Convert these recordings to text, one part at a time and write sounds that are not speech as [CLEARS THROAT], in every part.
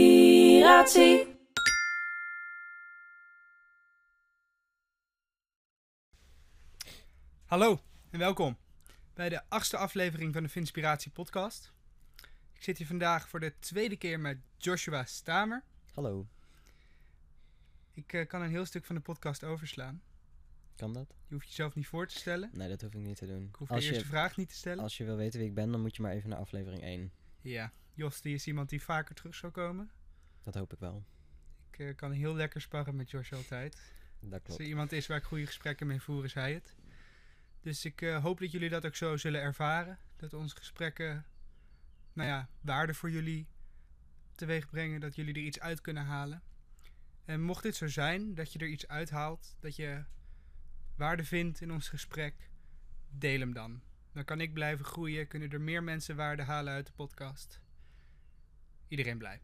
Inspiratie. Hallo en welkom bij de achtste aflevering van de Vinspiratie podcast. Ik zit hier vandaag voor de tweede keer met Joshua Stamer. Hallo, Ik eh, kan een heel stuk van de podcast overslaan. kan dat? Je hoeft jezelf niet voor te stellen. Nee, dat hoef ik niet te doen. Ik hoef de eerste je, vraag niet te stellen. als je wil weten wie ik ben, dan moet je maar even naar aflevering 1. Ja, Jos die is iemand die vaker terug zou komen. Dat hoop ik wel. Ik eh, kan heel lekker sparren met Josh altijd. Dat Als klopt. er iemand is waar ik goede gesprekken mee voer, is hij het. Dus ik eh, hoop dat jullie dat ook zo zullen ervaren. Dat onze gesprekken, nou ja, waarde voor jullie teweeg brengen. Dat jullie er iets uit kunnen halen. En mocht dit zo zijn, dat je er iets uithaalt, dat je waarde vindt in ons gesprek, deel hem dan. Dan kan ik blijven groeien, kunnen er meer mensen waarde halen uit de podcast. Iedereen blij.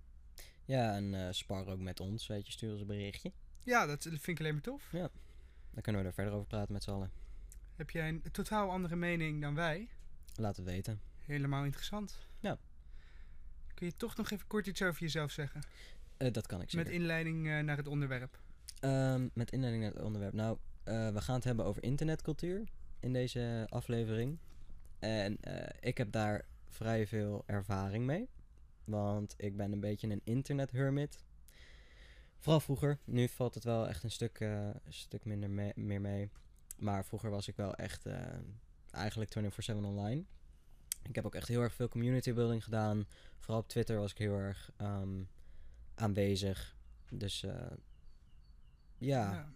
Ja, en eh spar ook met ons, weet je, stuur ons een berichtje. Ja, dat vind ik alleen maar tof. Dan kunnen we er verder over praten met z'n allen. Heb jij een totaal andere mening dan wij? Laat het weten. Helemaal interessant. Ja. Kun je toch nog even kort iets over jezelf zeggen? Eh, dat kan ik Met zeker. inleiding eh, naar het onderwerp. Ehm, met inleiding naar het onderwerp. Nou, we gaan het hebben over internetcultuur in deze aflevering. En ik heb daar vrij veel ervaring mee. Want ik ben een beetje een internethermit. Vooral vroeger. Nu valt het wel echt een stuk, eh, een stuk minder me- meer mee. Maar vroeger was ik wel echt eh, eigenlijk 24-7 online. Ik heb ook echt heel erg veel community building gedaan. Vooral op Twitter was ik heel erg ehm, aanwezig. Dus eh, ja,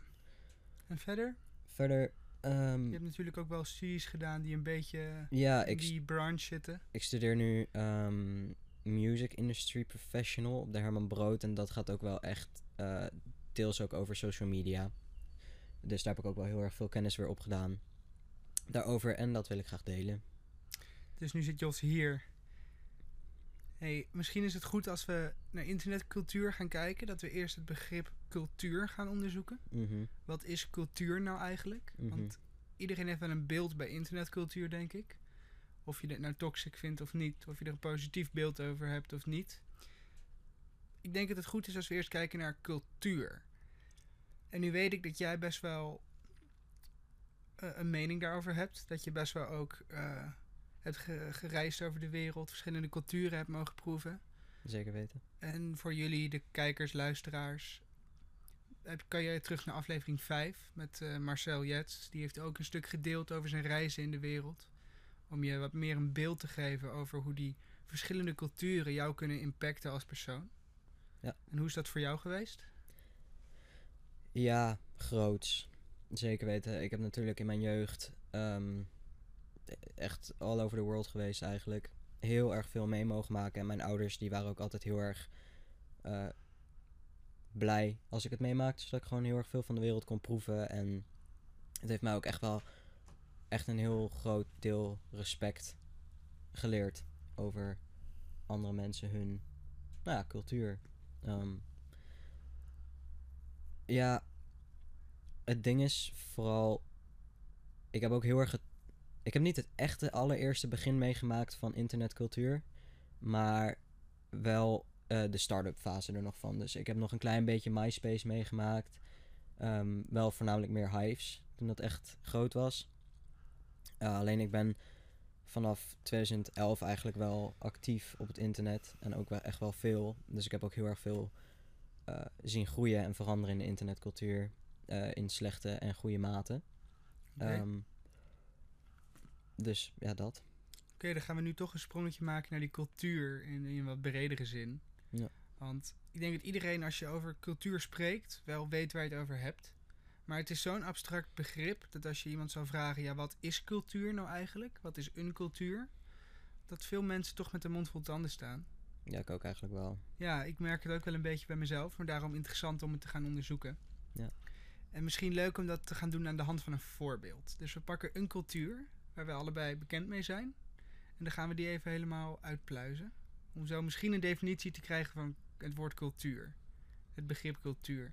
En verder? verder. ehm, Je hebt natuurlijk ook wel studies gedaan die een beetje ja, in ik, die branche zitten. ik studeer nu ehm, Music Industry Professional op de Herman Brood. En dat gaat ook wel echt eh, deels ook over social media. Dus daar heb ik ook wel heel erg veel kennis weer opgedaan. Daarover en dat wil ik graag delen. Dus nu zit Jos hier. Hey, misschien is het goed als we naar internetcultuur gaan kijken. Dat we eerst het begrip cultuur gaan onderzoeken. Mhm, Wat is cultuur nou eigenlijk? mhm. Want iedereen heeft wel een beeld bij internetcultuur, denk ik. Of je dit nou toxic vindt of niet. Of je er een positief beeld over hebt of niet. Ik denk dat het goed is als we eerst kijken naar cultuur. En nu weet ik dat jij best wel eh, een mening daarover hebt. Dat je best wel ook eh, hebt ge- gereisd over de wereld. Verschillende culturen hebt mogen proeven. Zeker weten. En voor jullie, de kijkers, luisteraars, kan je terug naar aflevering 5 met eh, Marcel Jets. Die heeft ook een stuk gedeeld over zijn reizen in de wereld. Om je wat meer een beeld te geven over hoe die verschillende culturen jou kunnen impacten als persoon. Ja. En hoe is dat voor jou geweest? Ja, groots. Zeker weten. Ik heb natuurlijk in mijn jeugd ehm, echt all over the world geweest eigenlijk. Heel erg veel mee mogen maken. En mijn ouders die waren ook altijd heel erg eh, blij als ik het meemaakte. Zodat ik gewoon heel erg veel van de wereld kon proeven. En het heeft mij ook echt wel echt een heel groot deel respect geleerd over andere mensen, hun nou ja, cultuur. Ehm, ja, het ding is vooral. Ik heb ook heel erg. Ik heb niet het echte allereerste begin meegemaakt van internetcultuur. Maar wel eh, de start-up fase er nog van. Dus ik heb nog een klein beetje MySpace meegemaakt. Ehm, wel voornamelijk meer Hives. Toen dat echt groot was. Alleen ik ben vanaf 2011 eigenlijk wel actief op het internet. En ook wel echt wel veel. Dus ik heb ook heel erg veel eh, zien groeien en veranderen in de internetcultuur. eh, in slechte en goede mate. Ehm, dus ja, dat. Oké, dan gaan we nu toch een sprongetje maken naar die cultuur in, in een wat bredere zin. Ja. Want ik denk dat iedereen als je over cultuur spreekt, wel weet waar je het over hebt. Maar het is zo'n abstract begrip dat als je iemand zou vragen, ja, wat is cultuur nou eigenlijk? Wat is een cultuur? Dat veel mensen toch met de mond vol tanden staan. Ja, ik ook eigenlijk wel. Ja, ik merk het ook wel een beetje bij mezelf, maar daarom interessant om het te gaan onderzoeken. Ja. En misschien leuk om dat te gaan doen aan de hand van een voorbeeld. Dus we pakken een cultuur waar we allebei bekend mee zijn. En dan gaan we die even helemaal uitpluizen. Om zo misschien een definitie te krijgen van het woord cultuur. Het begrip cultuur.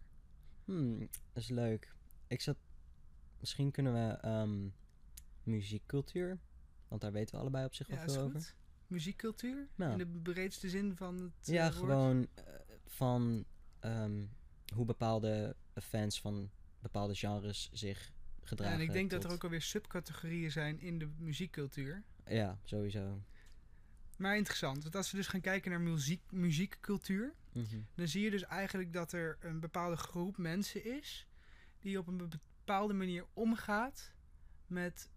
Hmm, dat is leuk. Ik zat... Misschien kunnen we ehm, muziekcultuur... Want daar weten we allebei op zich wel Ja, is veel goed. over. muziekcultuur? Ja. In de breedste zin van het Ja, eh, woord? gewoon eh, van ehm, hoe bepaalde fans van bepaalde genres zich Ja, gedragen. en ik denk dat er ook alweer subcategorieën zijn in de muziekcultuur. Ja, sowieso. Maar interessant, want als we dus gaan kijken naar muziek, muziekcultuur, Mhm. dan zie je dus eigenlijk dat er een bepaalde groep mensen is die op een bepaalde manier omgaat met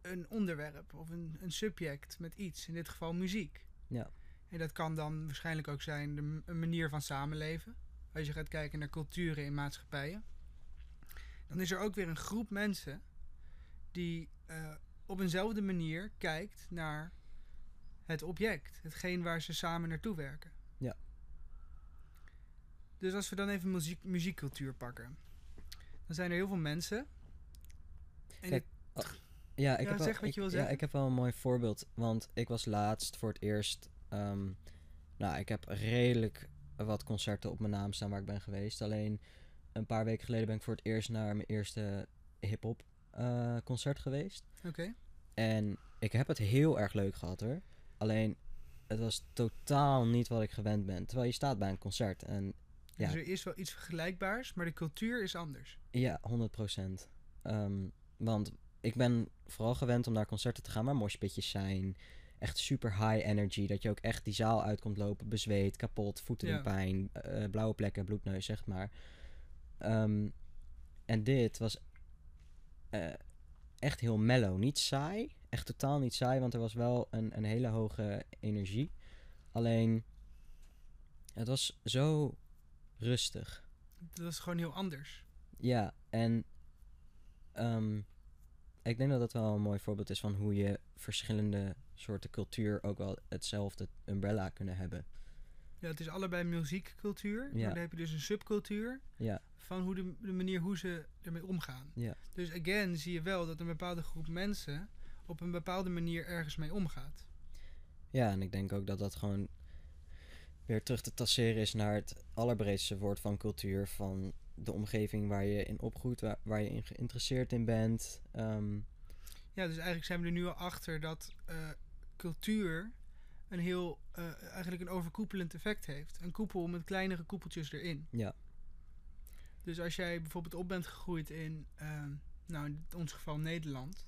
een onderwerp of een, een subject, met iets, in dit geval muziek. Ja. En dat kan dan waarschijnlijk ook zijn de, een manier van samenleven. Als je gaat kijken naar culturen in maatschappijen. Dan is er ook weer een groep mensen die eh, op eenzelfde manier kijkt naar het object. Hetgeen waar ze samen naartoe werken. Ja. Dus als we dan even muziek, muziekcultuur pakken. Dan zijn er heel veel mensen. En Kijk, ik- Ja, ik Ja, heb wel, wat ik, je wil Ja, zeggen. ik heb wel een mooi voorbeeld. Want ik was laatst voor het eerst. ehm, nou, ik heb redelijk wat concerten op mijn naam staan waar ik ben geweest. Alleen een paar weken geleden ben ik voor het eerst naar mijn eerste hip-hop eh, concert geweest. Oké. En ik heb het heel erg leuk gehad hoor. Alleen het was totaal niet wat ik gewend ben. Terwijl je staat bij een concert en Ja. Dus er is wel iets vergelijkbaars, maar de cultuur is anders. Ja, 100%. Ehm, want ik ben vooral gewend om naar concerten te gaan waar moshpitjes zijn. Echt super high energy. Dat je ook echt die zaal uit komt lopen, bezweet, kapot, voeten Ja. in pijn, eh, blauwe plekken, bloedneus, zeg maar. Ehm, en dit was eh, echt heel mellow. Niet saai. Echt totaal niet saai, want er was wel een, een hele hoge energie. Alleen, het was zo rustig. Dat is gewoon heel anders. Ja, en ehm, ik denk dat dat wel een mooi voorbeeld is van hoe je verschillende soorten cultuur ook wel hetzelfde umbrella kunnen hebben. Ja, het is allebei muziekcultuur. Ja. Maar dan heb je dus een subcultuur Ja, van hoe de, de manier hoe ze ermee omgaan. Ja. Dus again zie je wel dat een bepaalde groep mensen op een bepaalde manier ergens mee omgaat. ja, en ik denk ook dat dat gewoon weer terug te tasseren is naar het allerbreedste woord van cultuur. Van de omgeving waar je in opgroeit, waar, waar je in geïnteresseerd in bent. Ehm, Ja, dus eigenlijk zijn we er nu al achter dat eh, cultuur een heel, eh, eigenlijk een overkoepelend effect heeft. Een koepel met kleinere koepeltjes erin. Ja. Dus als jij bijvoorbeeld op bent gegroeid in, ehm, nou in ons geval Nederland,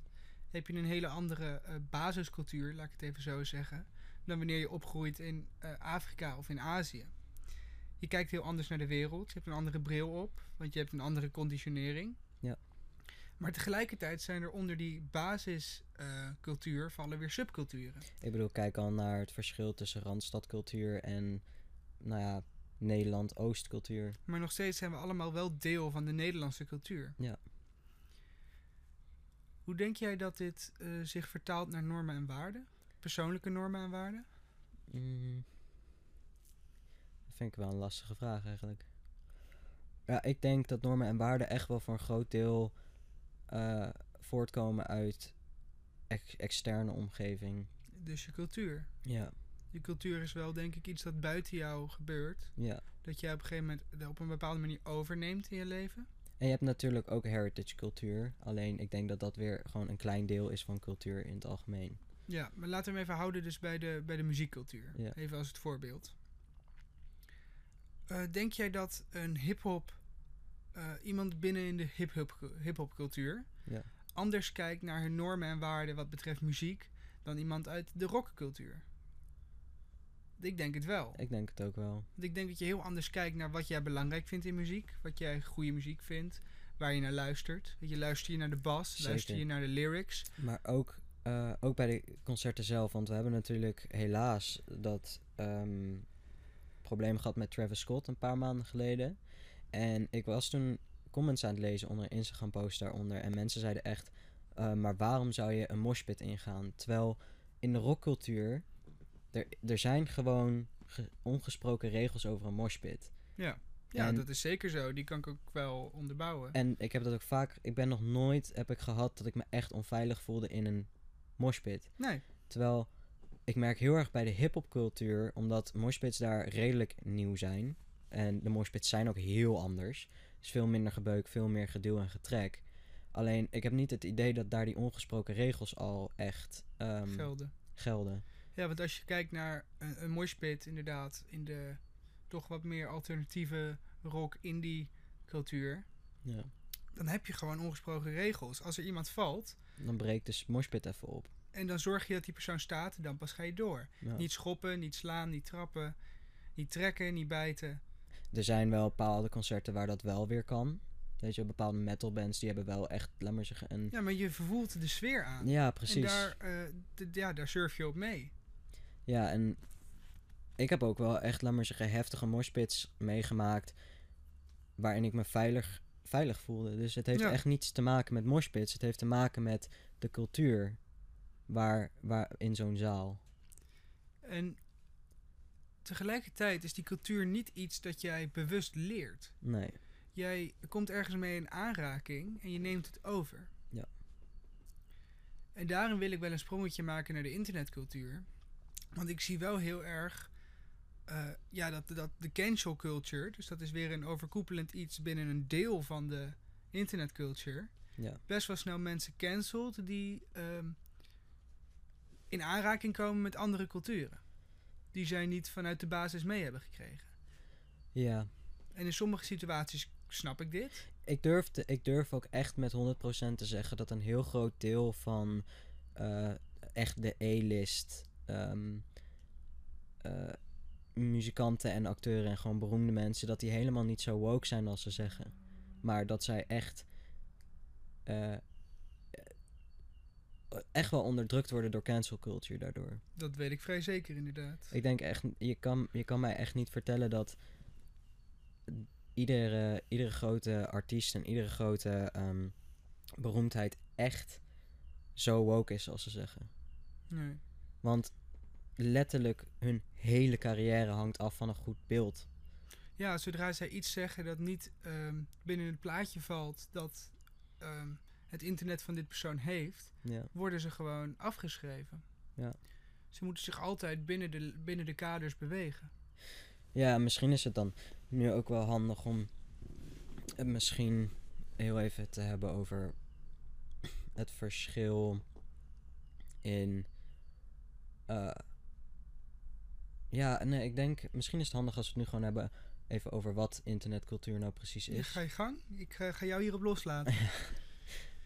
heb je een hele andere eh, basiscultuur, laat ik het even zo zeggen, dan wanneer je opgroeit in eh, Afrika of in Azië. Je kijkt heel anders naar de wereld, je hebt een andere bril op, want je hebt een andere conditionering. Ja. Maar tegelijkertijd zijn er onder die basiscultuur vallen weer subculturen. ik bedoel, kijk al naar het verschil tussen Randstadcultuur en, nou ja, Nederland-Oostcultuur. Maar nog steeds zijn we allemaal wel deel van de Nederlandse cultuur. Ja. Hoe denk jij dat dit eh, zich vertaalt naar normen en waarden? Persoonlijke normen en waarden? Mm. Dat vind ik wel een lastige vraag eigenlijk. Ja, ik denk dat normen en waarden echt wel voor een groot deel eh, voortkomen uit ex- externe omgeving. Dus je cultuur. Ja, Je cultuur is wel denk ik iets dat buiten jou gebeurt. ja. Dat jij op een gegeven moment op een bepaalde manier overneemt in je leven. En je hebt natuurlijk ook heritage cultuur. Alleen ik denk dat dat weer gewoon een klein deel is van cultuur in het algemeen. Ja, maar laten we hem even houden dus bij de, bij de muziekcultuur. Ja. Even als het voorbeeld. Eh, denk jij dat een hip-hop, eh, iemand binnen in de hip-hop cultuur, Ja. anders kijkt naar hun normen en waarden wat betreft muziek dan iemand uit de rockcultuur? Ik denk het wel. Ik denk het ook wel. Want ik denk dat je heel anders kijkt naar wat jij belangrijk vindt in muziek. Wat jij goede muziek vindt. Waar je naar luistert. Weet je, luister je naar de bas? Zeker. Luister je naar de lyrics? Maar ook, eh, ook bij de concerten zelf. Want we hebben natuurlijk helaas dat ehm, probleem gehad met Travis Scott een paar maanden geleden. En ik was toen comments aan het lezen onder een Instagram post daaronder. En mensen zeiden echt, eh, maar waarom zou je een moshpit ingaan? Terwijl in de rockcultuur, er, er zijn gewoon ge- ongesproken regels over een moshpit. Ja. Ja, En- dat is zeker zo. Die kan ik ook wel onderbouwen. En ik heb dat ook vaak, ik ben nog nooit, heb ik gehad dat ik me echt onveilig voelde in een moshpit. Nee. Terwijl ik merk heel erg bij de hip-hop cultuur, omdat moshpits daar redelijk nieuw zijn. En de moshpits zijn ook heel anders. Dus veel minder gebeuk, veel meer geduw en getrek. Alleen ik heb niet het idee dat daar die ongesproken regels al echt ehm, Gelden. gelden. Ja, want als je kijkt naar een, een moshpit, inderdaad, in de toch wat meer alternatieve rock indie cultuur, Ja. dan heb je gewoon ongesproken regels. Als er iemand valt Dan breekt de moshpit even op. en dan zorg je dat die persoon staat, dan pas ga je door. Ja. Niet schoppen, niet slaan, niet trappen, niet trekken, niet bijten. Er zijn wel bepaalde concerten waar dat wel weer kan. Weet je, bepaalde metalbands die hebben wel echt, laat maar zeggen, een... Ja, maar je vervoelt de sfeer aan. Ja, precies. En daar, eh, ja, daar surf je op mee. Ja, en ik heb ook wel echt, laat maar zeggen, heftige moshpits meegemaakt. Waarin ik me veilig, veilig voelde. Dus het heeft Ja. echt niets te maken met moshpits. Het heeft te maken met de cultuur waar, waar in zo'n zaal. En tegelijkertijd is die cultuur niet iets dat jij bewust leert. Nee. Jij komt ergens mee in aanraking en je neemt het over. Ja. En daarin wil ik wel een sprongetje maken naar de internetcultuur. Want ik zie wel heel erg eh, ja, dat, dat de cancel culture, dus dat is weer een overkoepelend iets binnen een deel van de internetculture, Ja. best wel snel mensen cancelt die ehm, in aanraking komen met andere culturen. Die zij niet vanuit de basis mee hebben gekregen. Ja. En in sommige situaties snap ik dit. Ik durf, te- ik durf ook echt met 100% te zeggen dat een heel groot deel van eh, echt de A-list ehm, eh, muzikanten en acteuren en gewoon beroemde mensen, dat die helemaal niet zo woke zijn als ze zeggen. Maar dat zij echt, eh, eh, echt wel onderdrukt worden door cancel culture daardoor. Dat weet ik vrij zeker inderdaad. Ik denk echt, je kan, je kan mij echt niet vertellen dat iedere, iedere grote artiest en iedere grote ehm, beroemdheid echt zo woke is als ze zeggen. Nee. Want letterlijk hun hele carrière hangt af van een goed beeld. Ja, zodra zij iets zeggen dat niet ehm, binnen het plaatje valt dat ehm, het internet van dit persoon heeft, Ja, worden ze gewoon afgeschreven. Ja. Ze moeten zich altijd binnen de, binnen de kaders bewegen. ja misschien is het dan nu ook wel handig om het misschien heel even te hebben over het verschil in. eh, ja, nee, ik denk misschien is het handig als we het nu gewoon hebben even over wat internetcultuur nou precies Ja, is. ga je gang? Ik ga, ga jou hierop loslaten.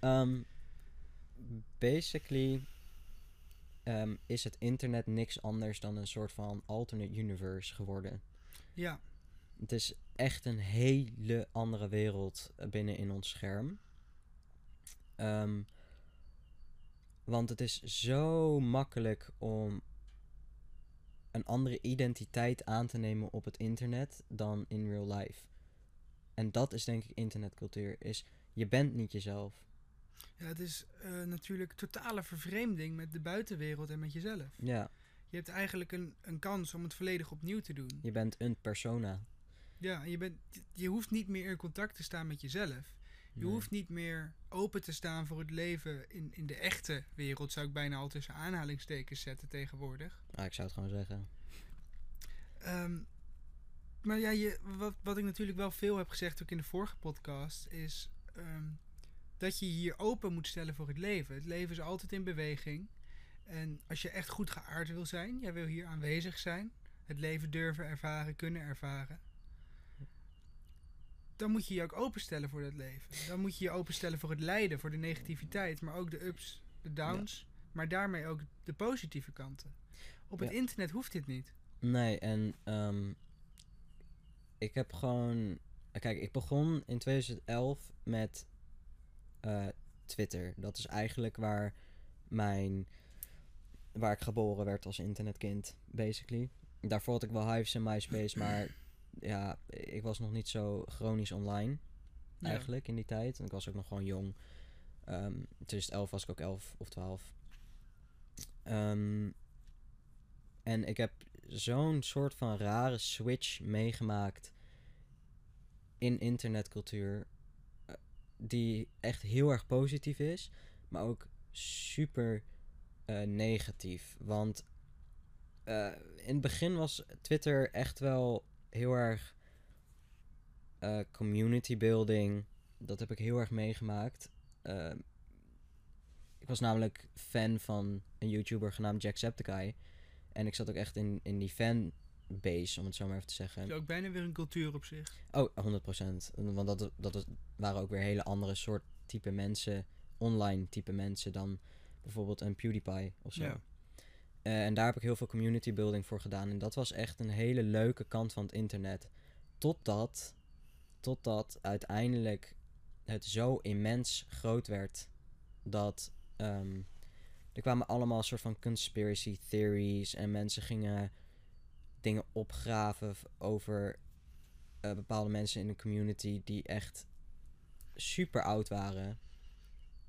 Um, [LAUGHS] basically um, is het internet niks anders dan een soort van alternate universe geworden. ja, Het is echt een hele andere wereld eh, binnen in ons scherm. Ehm, want het is zo makkelijk om een andere identiteit aan te nemen op het internet dan in real life. En dat is denk ik internetcultuur. Is je bent niet jezelf. ja, het is eh, natuurlijk totale vervreemding met de buitenwereld en met jezelf. Ja, Je hebt eigenlijk een, een kans om het volledig opnieuw te doen. je bent een persona. Ja, je, bent, je hoeft niet meer in contact te staan met jezelf. Je Nee. hoeft niet meer open te staan voor het leven in, in de echte wereld, zou ik bijna al tussen aanhalingstekens zetten tegenwoordig. Ah, ik zou het gewoon zeggen. Ehm, maar ja, je, wat, wat ik natuurlijk wel veel heb gezegd, ook in de vorige podcast, is ehm, dat je je hier open moet stellen voor het leven. Het leven is altijd in beweging. En als je echt goed geaard wil zijn, jij wil hier aanwezig zijn, het leven durven ervaren, kunnen ervaren. Dan moet je je ook openstellen voor dat leven. Dan moet je je openstellen voor het lijden, voor de negativiteit, maar ook de ups, de downs, maar daarmee ook de positieve kanten. Op het Ja. internet hoeft dit niet. Nee, en ehm, ik heb gewoon. Kijk, ik begon in 2011 met eh, Twitter. Dat is eigenlijk waar mijn. waar ik geboren werd als internetkind, basically. Daarvoor had ik wel Hives en MySpace, maar ja, ik was nog niet zo chronisch online. Eigenlijk in die tijd. En ik was ook nog gewoon jong. Ehm 2011 was ik ook 11 of 12. Ehm, en ik heb zo'n soort van rare switch meegemaakt in internetcultuur. eh, Die echt heel erg positief is, maar ook super eh, negatief. Want eh, in het begin was Twitter echt wel heel erg eh, community building. Dat heb ik heel erg meegemaakt. Eh, ik was namelijk fan van een YouTuber genaamd Jacksepticeye. En ik zat ook echt in, in die fanbase, om het zo maar even te zeggen. Is ook bijna weer een cultuur op zich. Oh, 100%. Want dat, dat waren ook weer hele andere soort type mensen, online type mensen dan bijvoorbeeld een PewDiePie of zo. Ja. Eh, en daar heb ik heel veel community building voor gedaan. En dat was echt een hele leuke kant van het internet. Totdat, totdat uiteindelijk het zo immens groot werd dat ehm, er kwamen allemaal soort van conspiracy theories en mensen gingen dingen opgraven over eh, bepaalde mensen in de community die echt super oud waren.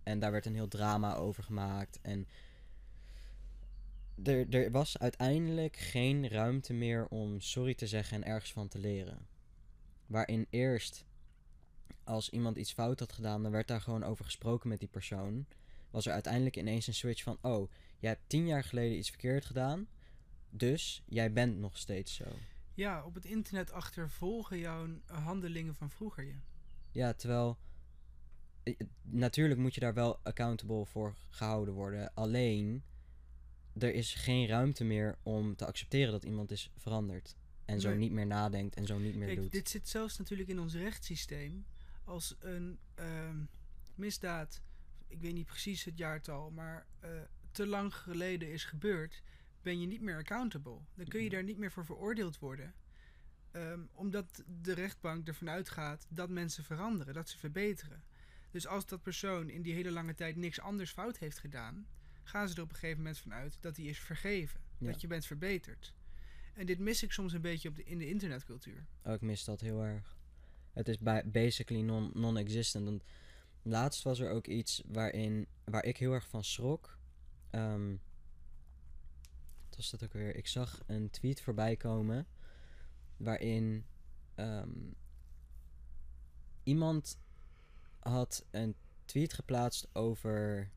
En daar werd een heel drama over gemaakt. En er, er was uiteindelijk geen ruimte meer om sorry te zeggen en ergens van te leren. Waarin eerst, als iemand iets fout had gedaan, dan werd daar gewoon over gesproken met die persoon. Was er uiteindelijk ineens een switch van: oh, jij hebt tien jaar geleden iets verkeerd gedaan. Dus jij bent nog steeds zo. Ja, op het internet achtervolgen jouw handelingen van vroeger je. Ja, terwijl. eh, Natuurlijk moet je daar wel accountable voor gehouden worden. Alleen. Er is geen ruimte meer om te accepteren dat iemand is veranderd. En zo Nee. niet meer nadenkt en zo niet meer Kijk, doet. dit zit zelfs natuurlijk in ons rechtssysteem. Als een ehm, misdaad, ik weet niet precies het jaartal, maar eh, te lang geleden is gebeurd, ben je niet meer accountable. Dan kun je Mhm. daar niet meer voor veroordeeld worden. Ehm, omdat de rechtbank ervan uitgaat dat mensen veranderen, dat ze verbeteren. Dus als dat persoon in die hele lange tijd niks anders fout heeft gedaan, gaan ze er op een gegeven moment vanuit dat hij is vergeven. Ja. Dat je bent verbeterd. En dit mis ik soms een beetje op de, in de internetcultuur. Oh, ik mis dat heel erg. Het is basically non- non-existent. Laatst was er ook iets waarin, waar ik heel erg van schrok. Ehm, wat was dat ook weer? Ik zag een tweet voorbij komen waarin ehm, iemand had een tweet geplaatst over.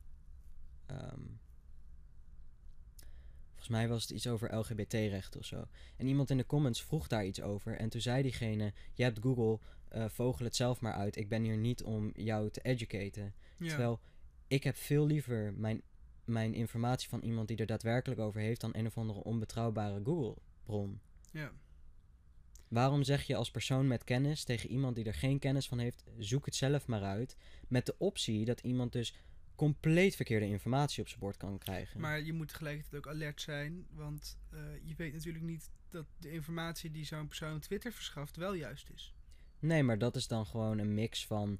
Ehm, volgens mij was het iets over LGBT-rechten of zo. En iemand in de comments vroeg daar iets over. En toen zei diegene: Je hebt Google, eh, vogel het zelf maar uit. Ik ben hier niet om jou te educaten. Ja. Terwijl ik heb veel liever mijn, mijn informatie van iemand die er daadwerkelijk over heeft. dan een of andere onbetrouwbare Google-bron. ja. Waarom zeg je als persoon met kennis tegen iemand die er geen kennis van heeft: zoek het zelf maar uit. Met de optie dat iemand dus compleet verkeerde informatie op zijn bord kan krijgen. Maar je moet tegelijkertijd ook alert zijn, want eh, je weet natuurlijk niet dat de informatie die zo'n persoon op Twitter verschaft wel juist is. Nee, maar dat is dan gewoon een mix van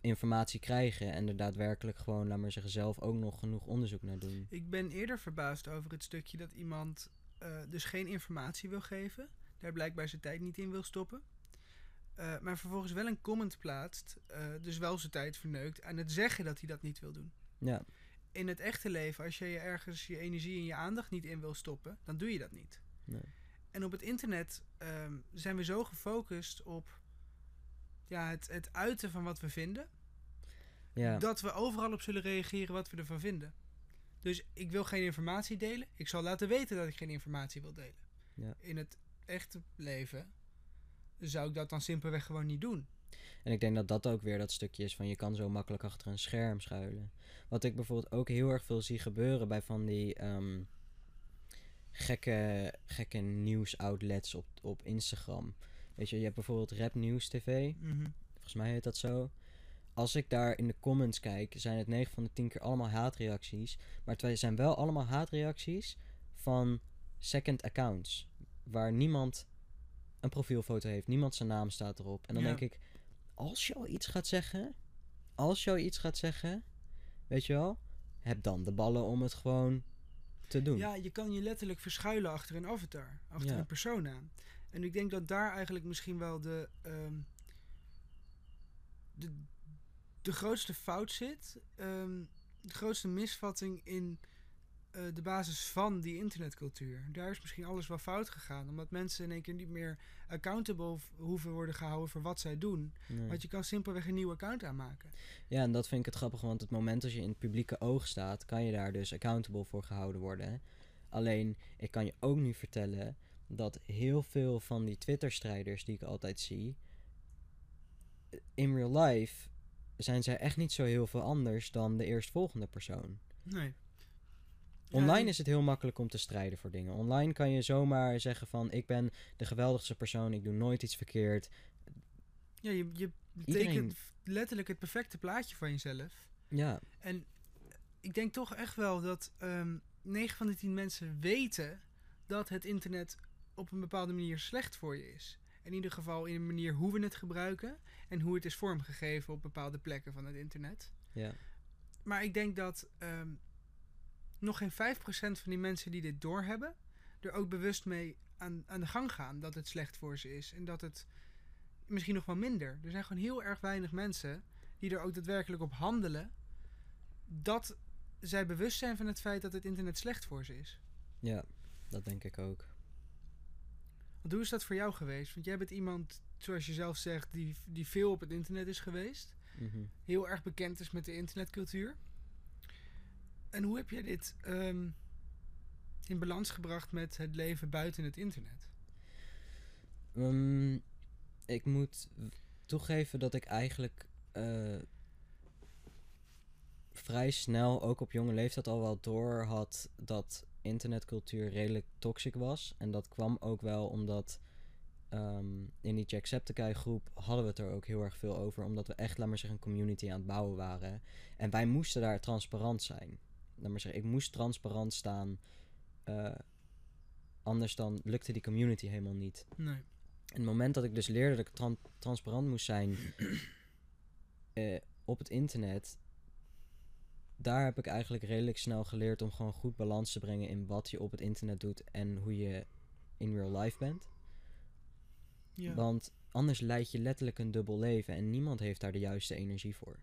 informatie krijgen en er daadwerkelijk gewoon, laat maar zeggen, zelf ook nog genoeg onderzoek naar doen. Ik ben eerder verbaasd over het stukje dat iemand eh, dus geen informatie wil geven, daar blijkbaar zijn tijd niet in wil stoppen, eh, maar vervolgens wel een comment plaatst, eh, dus wel zijn tijd verneukt aan het zeggen dat hij dat niet wil doen. Ja, In het echte leven, als je je ergens je energie en je aandacht niet in wil stoppen, dan doe je dat niet. nee. En op het internet ehm, zijn we zo gefocust op ja, het, het uiten van wat we vinden, ja. dat we overal op zullen reageren wat we ervan vinden. Dus ik wil geen informatie delen. Ik zal laten weten dat ik geen informatie wil delen. Ja. In het echte leven zou ik dat dan simpelweg gewoon niet doen. En ik denk dat dat ook weer dat stukje is van je kan zo makkelijk achter een scherm schuilen. Wat ik bijvoorbeeld ook heel erg veel zie gebeuren bij van die ehm, gekke, gekke nieuwsoutlets op, op Instagram. Weet je, je hebt bijvoorbeeld Rap News TV. Volgens mij heet dat zo. Als ik daar in de comments kijk, zijn het 9 van de 10 keer allemaal haatreacties. Maar het zijn wel allemaal haatreacties van second accounts. Waar niemand een profielfoto heeft, niemand zijn naam staat erop. En dan Ja. denk ik, als je al iets gaat zeggen, als je al iets gaat zeggen, weet je wel, heb dan de ballen om het gewoon te doen. Ja, je kan je letterlijk verschuilen achter een avatar, achter Ja. een persona. En ik denk dat daar eigenlijk misschien wel de, ehm, de, de grootste fout zit. ehm, de grootste misvatting in eh, de basis van die internetcultuur. Daar is misschien alles wel fout gegaan. Omdat mensen in één keer niet meer accountable hoeven worden gehouden voor wat zij doen. Nee. Want je kan simpelweg een nieuw account aanmaken. Ja, en dat vind ik het grappig, want het moment als je in het publieke oog staat, kan je daar dus accountable voor gehouden worden. Alleen, ik kan je ook nu vertellen dat heel veel van die Twitter-strijders die ik altijd zie, in real life zijn zij echt niet zo heel veel anders dan de eerstvolgende persoon. Nee. Online is het heel makkelijk om te strijden voor dingen. Online kan je zomaar zeggen van ik ben de geweldigste persoon, ik doe nooit iets verkeerd. Ja, je, je Iedereen- tekent letterlijk het perfecte plaatje van jezelf. Ja, En ik denk toch echt wel dat ehm 9 van de 10 mensen weten dat het internet op een bepaalde manier slecht voor je is. In ieder geval in een manier hoe we het gebruiken en hoe het is vormgegeven op bepaalde plekken van het internet. ja. Maar ik denk dat ehm, nog geen 5% van die mensen die dit doorhebben, er ook bewust mee aan, aan de gang gaan dat het slecht voor ze is. En dat het misschien nog wel minder. Er zijn gewoon heel erg weinig mensen die er ook daadwerkelijk op handelen dat zij bewust zijn van het feit dat het internet slecht voor ze is. Ja, dat denk ik ook. Want hoe is dat voor jou geweest? Want jij bent iemand, zoals je zelf zegt, die, die veel op het internet is geweest. Mhm. heel erg bekend is met de internetcultuur. En hoe heb jij dit ehm, in balans gebracht met het leven buiten het internet? Ehm, ik moet toegeven dat ik eigenlijk eh, vrij snel, ook op jonge leeftijd, al wel door had dat internetcultuur redelijk toxic was. En dat kwam ook wel omdat ehm, in die Jacksepticeye groep hadden we het er ook heel erg veel over. Omdat we echt, laat maar een community aan het bouwen waren. En wij moesten daar transparant zijn. Laat maar zeggen, ik moest transparant staan. eh, anders dan lukte die community helemaal niet. Nee. En het moment dat ik dus leerde dat ik tran- transparant moest zijn eh, op het internet, daar heb ik eigenlijk redelijk snel geleerd om gewoon goed balans te brengen in wat je op het internet doet en hoe je in real life bent. Ja. Want anders leid je letterlijk een dubbel leven en niemand heeft daar de juiste energie voor.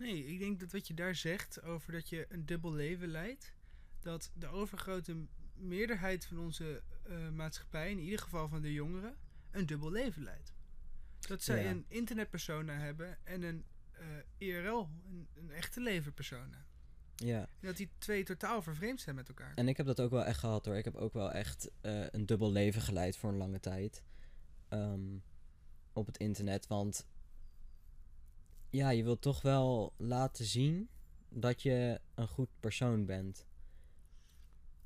Nee, ik denk dat wat je daar zegt over dat je een dubbel leven leidt, dat de overgrote meerderheid van onze eh, maatschappij, in ieder geval van de jongeren, een dubbel leven leidt. Dat zij Ja. een internetpersona hebben en een eh, IRL, een, een echte leven persona. Ja. En dat die twee totaal vervreemd zijn met elkaar. En ik heb dat ook wel echt gehad hoor. Ik heb ook wel echt eh, een dubbel leven geleid voor een lange tijd. Ehm, op het internet. Want ja, je wilt toch wel laten zien dat je een goed persoon bent.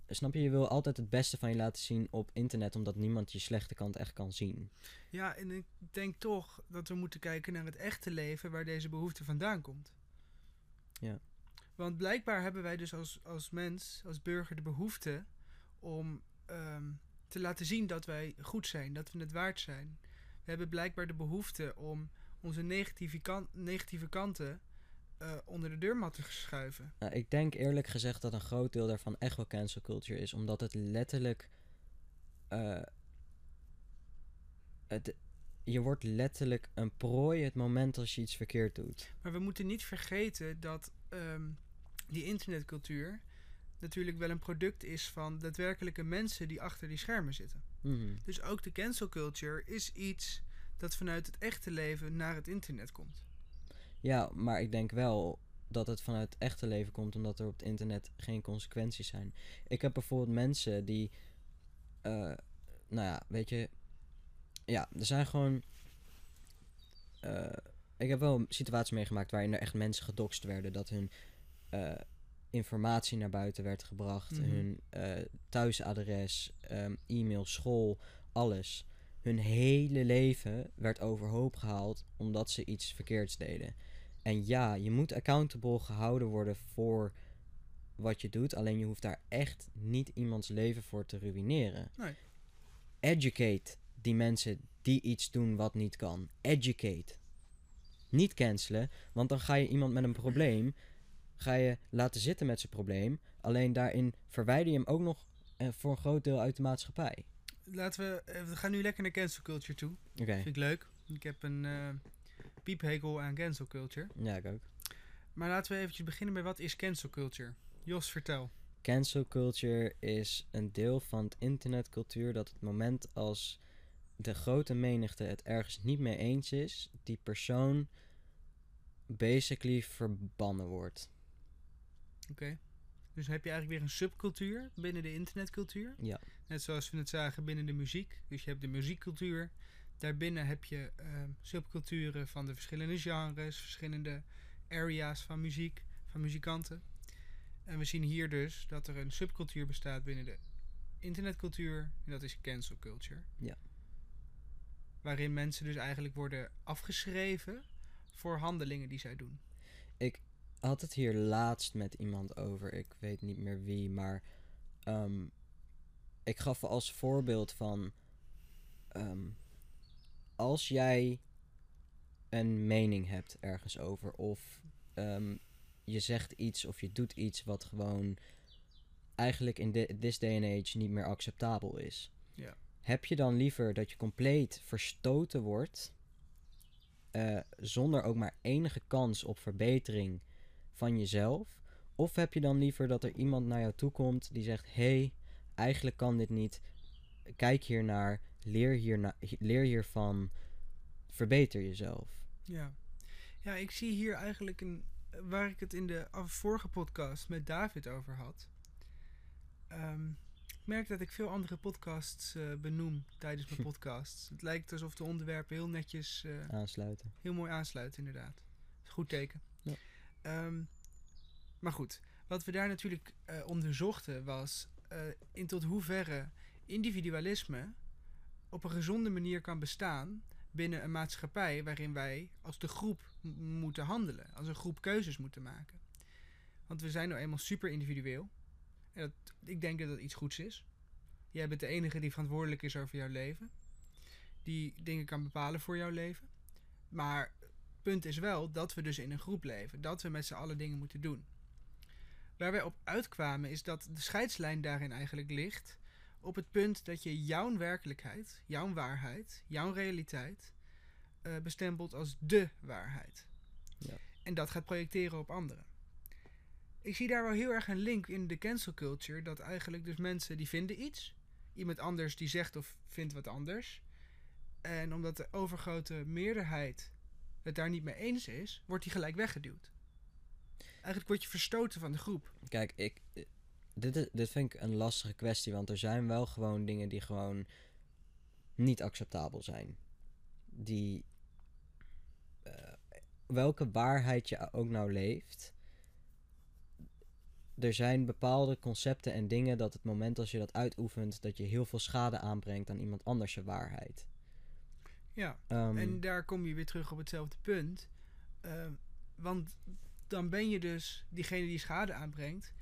Snap je? Je wil altijd het beste van je laten zien op internet, omdat niemand je slechte kant echt kan zien. Ja, en ik denk toch dat we moeten kijken naar het echte leven waar deze behoefte vandaan komt. Ja. Want blijkbaar hebben wij dus als, als mens, als burger, de behoefte om ehm, te laten zien dat wij goed zijn, dat we het waard zijn. We hebben blijkbaar de behoefte om onze negatieve, kan- negatieve kanten eh, onder de deurmat te schuiven. Nou, ik denk eerlijk gezegd dat een groot deel daarvan echt wel cancel culture is, omdat het letterlijk. eh, het, je wordt letterlijk een prooi het moment als je iets verkeerd doet. Maar we moeten niet vergeten dat ehm, die internetcultuur natuurlijk wel een product is van daadwerkelijke mensen die achter die schermen zitten. Mhm. Dus ook de cancel culture is iets dat vanuit het echte leven naar het internet komt. Ja, maar ik denk wel dat het vanuit het echte leven komt, omdat er op het internet geen consequenties zijn. Ik heb bijvoorbeeld mensen die. eh, nou ja, weet je. Ja, er zijn gewoon. eh, ik heb wel situaties meegemaakt waarin er echt mensen gedoxt werden. Dat hun eh, informatie naar buiten werd gebracht. Mhm. Hun thuisadres, ehm, e-mail, school, alles. Hun hele leven werd overhoop gehaald omdat ze iets verkeerds deden. En ja, je moet accountable gehouden worden voor wat je doet. Alleen je hoeft daar echt niet iemands leven voor te ruïneren. Nee. Educate die mensen die iets doen wat niet kan. Educate. Niet cancelen, want dan ga je iemand met een probleem ga je laten zitten met zijn probleem. Alleen daarin verwijder je hem ook nog eh, voor een groot deel uit de maatschappij. Laten we, eh, we gaan nu lekker naar cancel culture toe. Oké, Vind ik leuk. Ik heb een eh piephekel aan cancel culture. ja, ik ook. Maar laten we eventjes beginnen bij wat is cancel culture? Jos, vertel. Cancel culture is een deel van het internetcultuur dat het moment als de grote menigte het ergens niet mee eens is, die persoon basically verbannen wordt. Oké. Dus heb je eigenlijk weer een subcultuur binnen de internetcultuur. Ja. Net zoals we het zagen binnen de muziek. Dus je hebt de muziekcultuur. Daarbinnen heb je ehm, subculturen van de verschillende genres, verschillende areas van muziek, van muzikanten. En we zien hier dus dat er een subcultuur bestaat binnen de internetcultuur. En dat is cancel culture. Ja. Waarin mensen dus eigenlijk worden afgeschreven voor handelingen die zij doen. had het hier laatst met iemand over. Ik weet niet meer wie, maar ehm, ik gaf als voorbeeld van ehm, als jij een mening hebt ergens over of ehm, je zegt iets of je doet iets wat gewoon eigenlijk in thi- this day and age niet meer acceptabel is. Ja. Heb je dan liever dat je compleet verstoten wordt eh, zonder ook maar enige kans op verbetering van jezelf? Of heb je dan liever dat er iemand naar jou toe komt die zegt: hey, eigenlijk kan dit niet. Kijk hiernaar, leer, hierna leer hiervan, verbeter jezelf. Ja. Ja, ik zie hier eigenlijk een. Waar ik het in de vorige podcast met David over had. Ehm, ik merk dat ik veel andere podcasts eh, benoem tijdens mijn [LAUGHS] podcasts. Het lijkt alsof de onderwerpen heel netjes, eh, Aansluiten. heel mooi aansluiten, inderdaad. Goed teken. Ja. Ehm, maar goed, wat we daar natuurlijk eh, onderzochten was eh, in tot hoeverre individualisme op een gezonde manier kan bestaan binnen een maatschappij waarin wij als de groep moeten handelen, als een groep keuzes moeten maken. Want we zijn nou eenmaal super individueel. En dat, ik denk dat dat iets goeds is. Jij bent de enige die verantwoordelijk is over jouw leven. Die dingen kan bepalen voor jouw leven. Maar punt is wel dat we dus in een groep leven. Dat we met z'n allen dingen moeten doen. Waar wij op uitkwamen is dat de scheidslijn daarin eigenlijk ligt op het punt dat je jouw werkelijkheid, jouw waarheid, jouw realiteit eh, bestempelt als de waarheid. Ja. En dat gaat projecteren op anderen. Ik zie daar wel heel erg een link in de cancel culture. Dat eigenlijk dus mensen die vinden iets. Iemand anders die zegt of vindt wat anders. En omdat de overgrote meerderheid het daar niet mee eens is, wordt die gelijk weggeduwd. Eigenlijk word je verstoten van de groep. Kijk, ik, eh, dit, is- dit vind ik een lastige kwestie, want er zijn wel gewoon dingen die gewoon niet acceptabel zijn. Die, eh, welke waarheid je ook nou leeft, er zijn bepaalde concepten en dingen dat het moment als je dat uitoefent, dat je heel veel schade aanbrengt aan iemand anders je waarheid. Ja, Ehm, En daar kom je weer terug op hetzelfde punt. Ehm, want dan ben je dus, diegene die schade aanbrengt,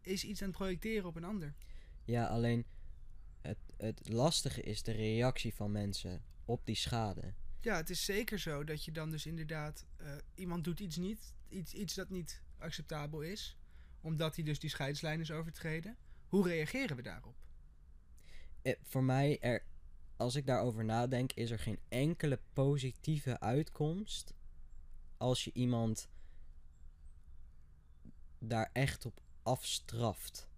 is iets aan het projecteren op een ander. Ja, alleen het, het lastige is de reactie van mensen op die schade. Ja, het is zeker zo dat je dan dus inderdaad, eh, iemand doet iets niet, iets, iets dat niet acceptabel is, omdat hij dus die scheidslijn is overtreden. Hoe reageren we daarop? Eh, voor mij, er, als ik daarover nadenk, is er geen enkele positieve uitkomst als je iemand daar echt op afstraft.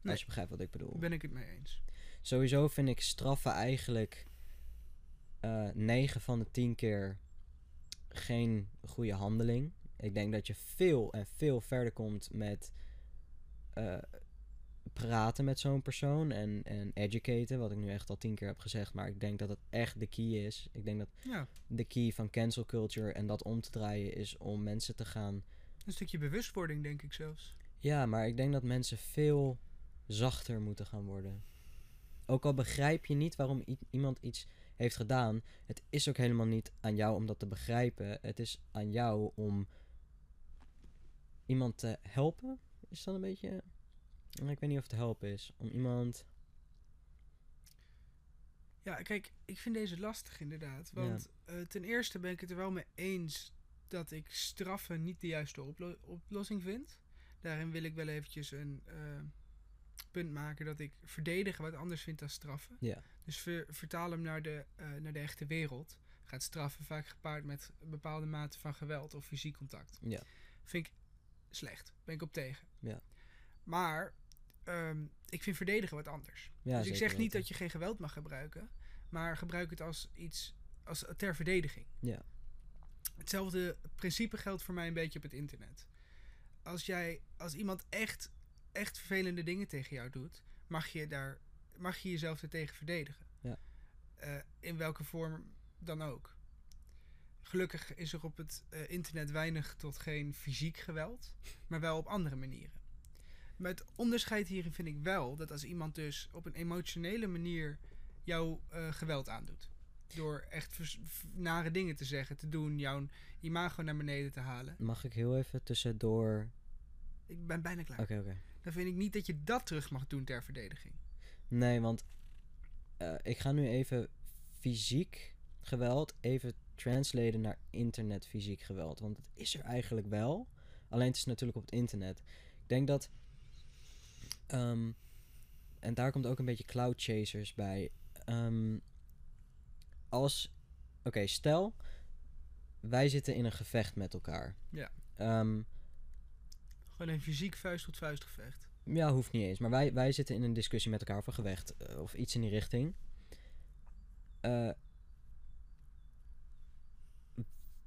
Nee. Als je begrijpt wat ik bedoel. Daar ben ik het mee eens. Sowieso vind ik straffen eigenlijk eh 9 van de 10 keer geen goede handeling. Ik denk dat je veel en veel verder komt met eh, praten met zo'n persoon en, en educaten, wat ik nu echt al tien keer heb gezegd, maar ik denk dat het echt de key is. Ik denk dat Ja, de key van cancel culture en dat om te draaien is om mensen te gaan. Een stukje bewustwording denk ik zelfs. Ja, maar ik denk dat mensen veel zachter moeten gaan worden. Ook al begrijp je niet waarom iemand iets heeft gedaan, het is ook helemaal niet aan jou om dat te begrijpen. Het is aan jou om iemand te helpen. Is dat een beetje. Ik weet niet of het helpen is. Om iemand. Ja, kijk, ik vind deze lastig inderdaad. Want eh, ten eerste ben ik het er wel mee eens dat ik straffen niet de juiste oplo- oplossing vind. Daarin wil ik wel eventjes een eh, punt maken dat ik verdedigen wat anders vind dan straffen. Ja. Dus ver- vertaal hem naar de, eh, naar de echte wereld. Gaat straffen vaak gepaard met een bepaalde mate van geweld of fysiek contact. Ja. Vind ik slecht. Ben ik op tegen. Ja. Maar ehm, ik vind verdedigen wat anders. Ja, dus ik zeg niet weten. dat je geen geweld mag gebruiken, maar gebruik het als iets als ter verdediging. Ja. Hetzelfde principe geldt voor mij een beetje op het internet. Als jij, als iemand echt, echt vervelende dingen tegen jou doet, mag je daar, mag je jezelf ertegen verdedigen. Ja. Eh, in welke vorm dan ook. Gelukkig is er op het eh, internet weinig tot geen fysiek geweld, maar wel op andere manieren. Maar het onderscheid hierin vind ik wel dat als iemand dus op een emotionele manier jou eh, geweld aandoet. Door echt nare dingen te zeggen, te doen, jouw imago naar beneden te halen. Mag ik heel even tussendoor... Ik ben bijna klaar. Oké, oké. Dan vind ik niet dat je dat terug mag doen ter verdediging. Nee, want eh, ik ga nu even fysiek geweld even translaten naar internet fysiek geweld. Want het is er eigenlijk wel. Alleen het is natuurlijk op het internet. Ik denk dat... ehm, en daar komt ook een beetje cloud chasers bij. Ehm, als... Oké, stel... Wij zitten in een gevecht met elkaar. Ja. Ehm, Gewoon een fysiek vuist tot vuist gevecht. ja, hoeft niet eens. Maar wij, wij zitten in een discussie met elkaar over gevecht. eh, of iets in die richting. Eh,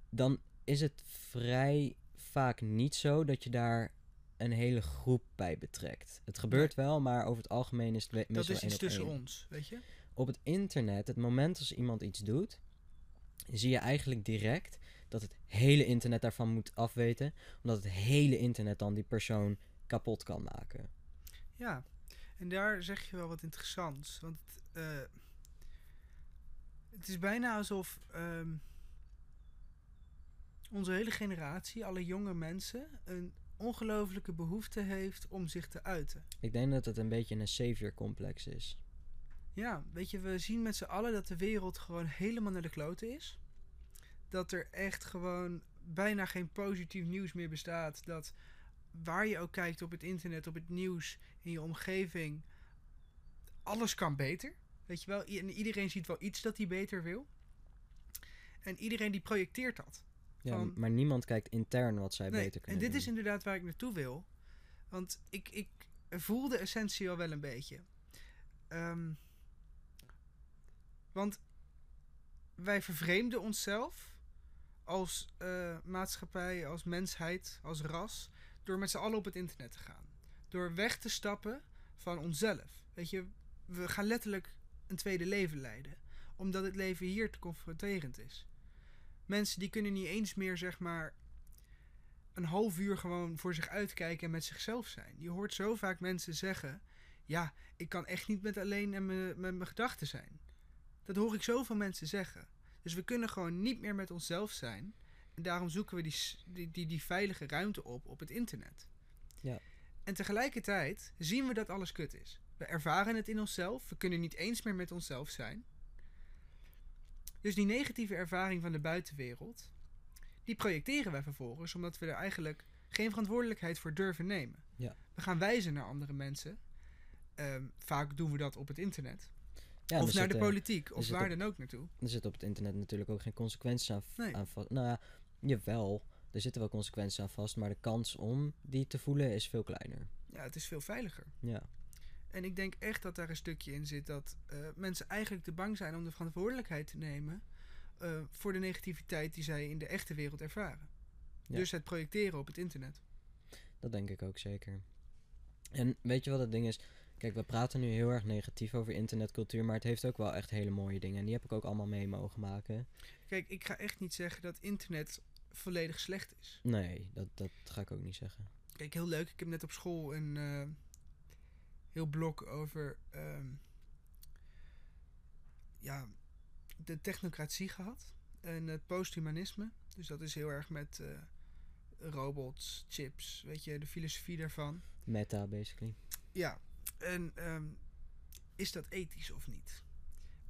dan is het vrij vaak niet zo dat je daar een hele groep bij betrekt. Het gebeurt wel, maar over het algemeen is het we- Dat meestal is iets tussen één. ons, weet je? Op het internet, het moment als iemand iets doet, zie je eigenlijk direct dat het hele internet daarvan moet afweten. Omdat het hele internet dan die persoon kapot kan maken. Ja, en daar zeg je wel wat interessants. Want eh, het is bijna alsof ehm, onze hele generatie, alle jonge mensen, een ongelofelijke behoefte heeft om zich te uiten. Ik denk dat het een beetje een savior complex is. Ja, weet je, we zien met z'n allen dat de wereld gewoon helemaal naar de kloten is. Dat er echt gewoon bijna geen positief nieuws meer bestaat. Dat waar je ook kijkt op het internet, op het nieuws, in je omgeving, alles kan beter. Weet je wel, en iedereen ziet wel iets dat hij beter wil. En iedereen die projecteert dat. Ja, Van- maar niemand kijkt intern wat zij Nee, beter en kunnen dit doen. is inderdaad waar ik naartoe wil. Want ik, ik voel de essentie al wel een beetje. Ehm, want wij vervreemden onszelf als eh, maatschappij, als mensheid, als ras, door met z'n allen op het internet te gaan. Door weg te stappen van onszelf. Weet je, we gaan letterlijk een tweede leven leiden. Omdat het leven hier te confronterend is. Mensen die kunnen niet eens meer, zeg maar, een half uur gewoon voor zich uitkijken en met zichzelf zijn. Je hoort zo vaak mensen zeggen: Ja, ik kan echt niet met alleen en me- met mijn gedachten zijn. Dat hoor ik zoveel mensen zeggen. Dus we kunnen gewoon niet meer met onszelf zijn. En daarom zoeken we die, die, die veilige ruimte op op het internet. Ja. En tegelijkertijd zien we dat alles kut is. We ervaren het in onszelf. We kunnen niet eens meer met onszelf zijn. Dus die negatieve ervaring van de buitenwereld, die projecteren wij vervolgens omdat we er eigenlijk geen verantwoordelijkheid voor durven nemen. Ja. We gaan wijzen naar andere mensen. Ehm, vaak doen we dat op het internet. Ja, of naar de zitten- politiek, of zit waar op- dan ook naartoe. Er zitten op het internet natuurlijk ook geen consequenties aan, Nee. aan vast. Nou ja, jawel. Er zitten wel consequenties aan vast, maar de kans om die te voelen is veel kleiner. Ja, het is veel veiliger. Ja, En ik denk echt dat daar een stukje in zit dat eh, mensen eigenlijk te bang zijn om de verantwoordelijkheid te nemen eh, voor de negativiteit die zij in de echte wereld ervaren. Ja. Dus het projecteren op het internet. dat denk ik ook zeker. En weet je wat het ding is? Kijk, we praten nu heel erg negatief over internetcultuur, maar het heeft ook wel echt hele mooie dingen. En die heb ik ook allemaal mee mogen maken. Kijk, ik ga echt niet zeggen dat internet volledig slecht is. Nee, dat, dat ga ik ook niet zeggen. Kijk, heel leuk. Ik heb net op school een eh, heel blok over ehm, ja, de technocratie gehad. En het posthumanisme. Dus dat is heel erg met eh, robots, chips, weet je, de filosofie daarvan. Meta, basically. Ja, en ehm, is dat ethisch of niet?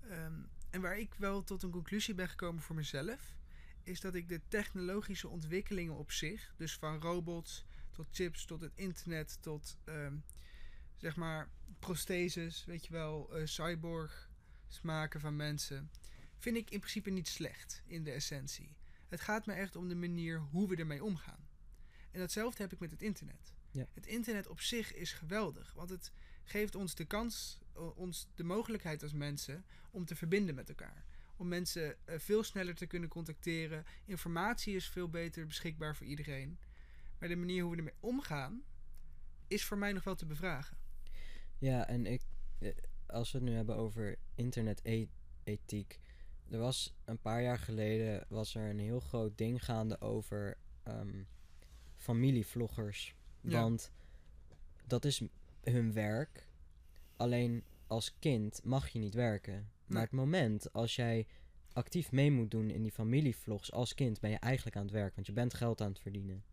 Ehm, en waar ik wel tot een conclusie ben gekomen voor mezelf, is dat ik de technologische ontwikkelingen op zich, dus van robots tot chips, tot het internet, tot ehm, zeg maar prostheses, weet je wel, eh cyborg maken van mensen, vind ik in principe niet slecht in de essentie. Het gaat me echt om de manier hoe we ermee omgaan. En datzelfde heb ik met het internet. Ja. Het internet op zich is geweldig, want het geeft ons de kans, ons de mogelijkheid als mensen om te verbinden met elkaar. Om mensen eh, veel sneller te kunnen contacteren. Informatie is veel beter beschikbaar voor iedereen. Maar de manier hoe we ermee omgaan, is voor mij nog wel te bevragen. Ja, en ik, eh, als we het nu hebben over internet-ethiek. Er was een paar jaar geleden was er een heel groot ding gaande over ehm, familievloggers. Ja. Want dat is hun werk. Alleen als kind mag je niet werken. Maar het moment als jij actief mee moet doen in die familievlogs als kind, ben je eigenlijk aan het werk. Want je bent geld aan het verdienen.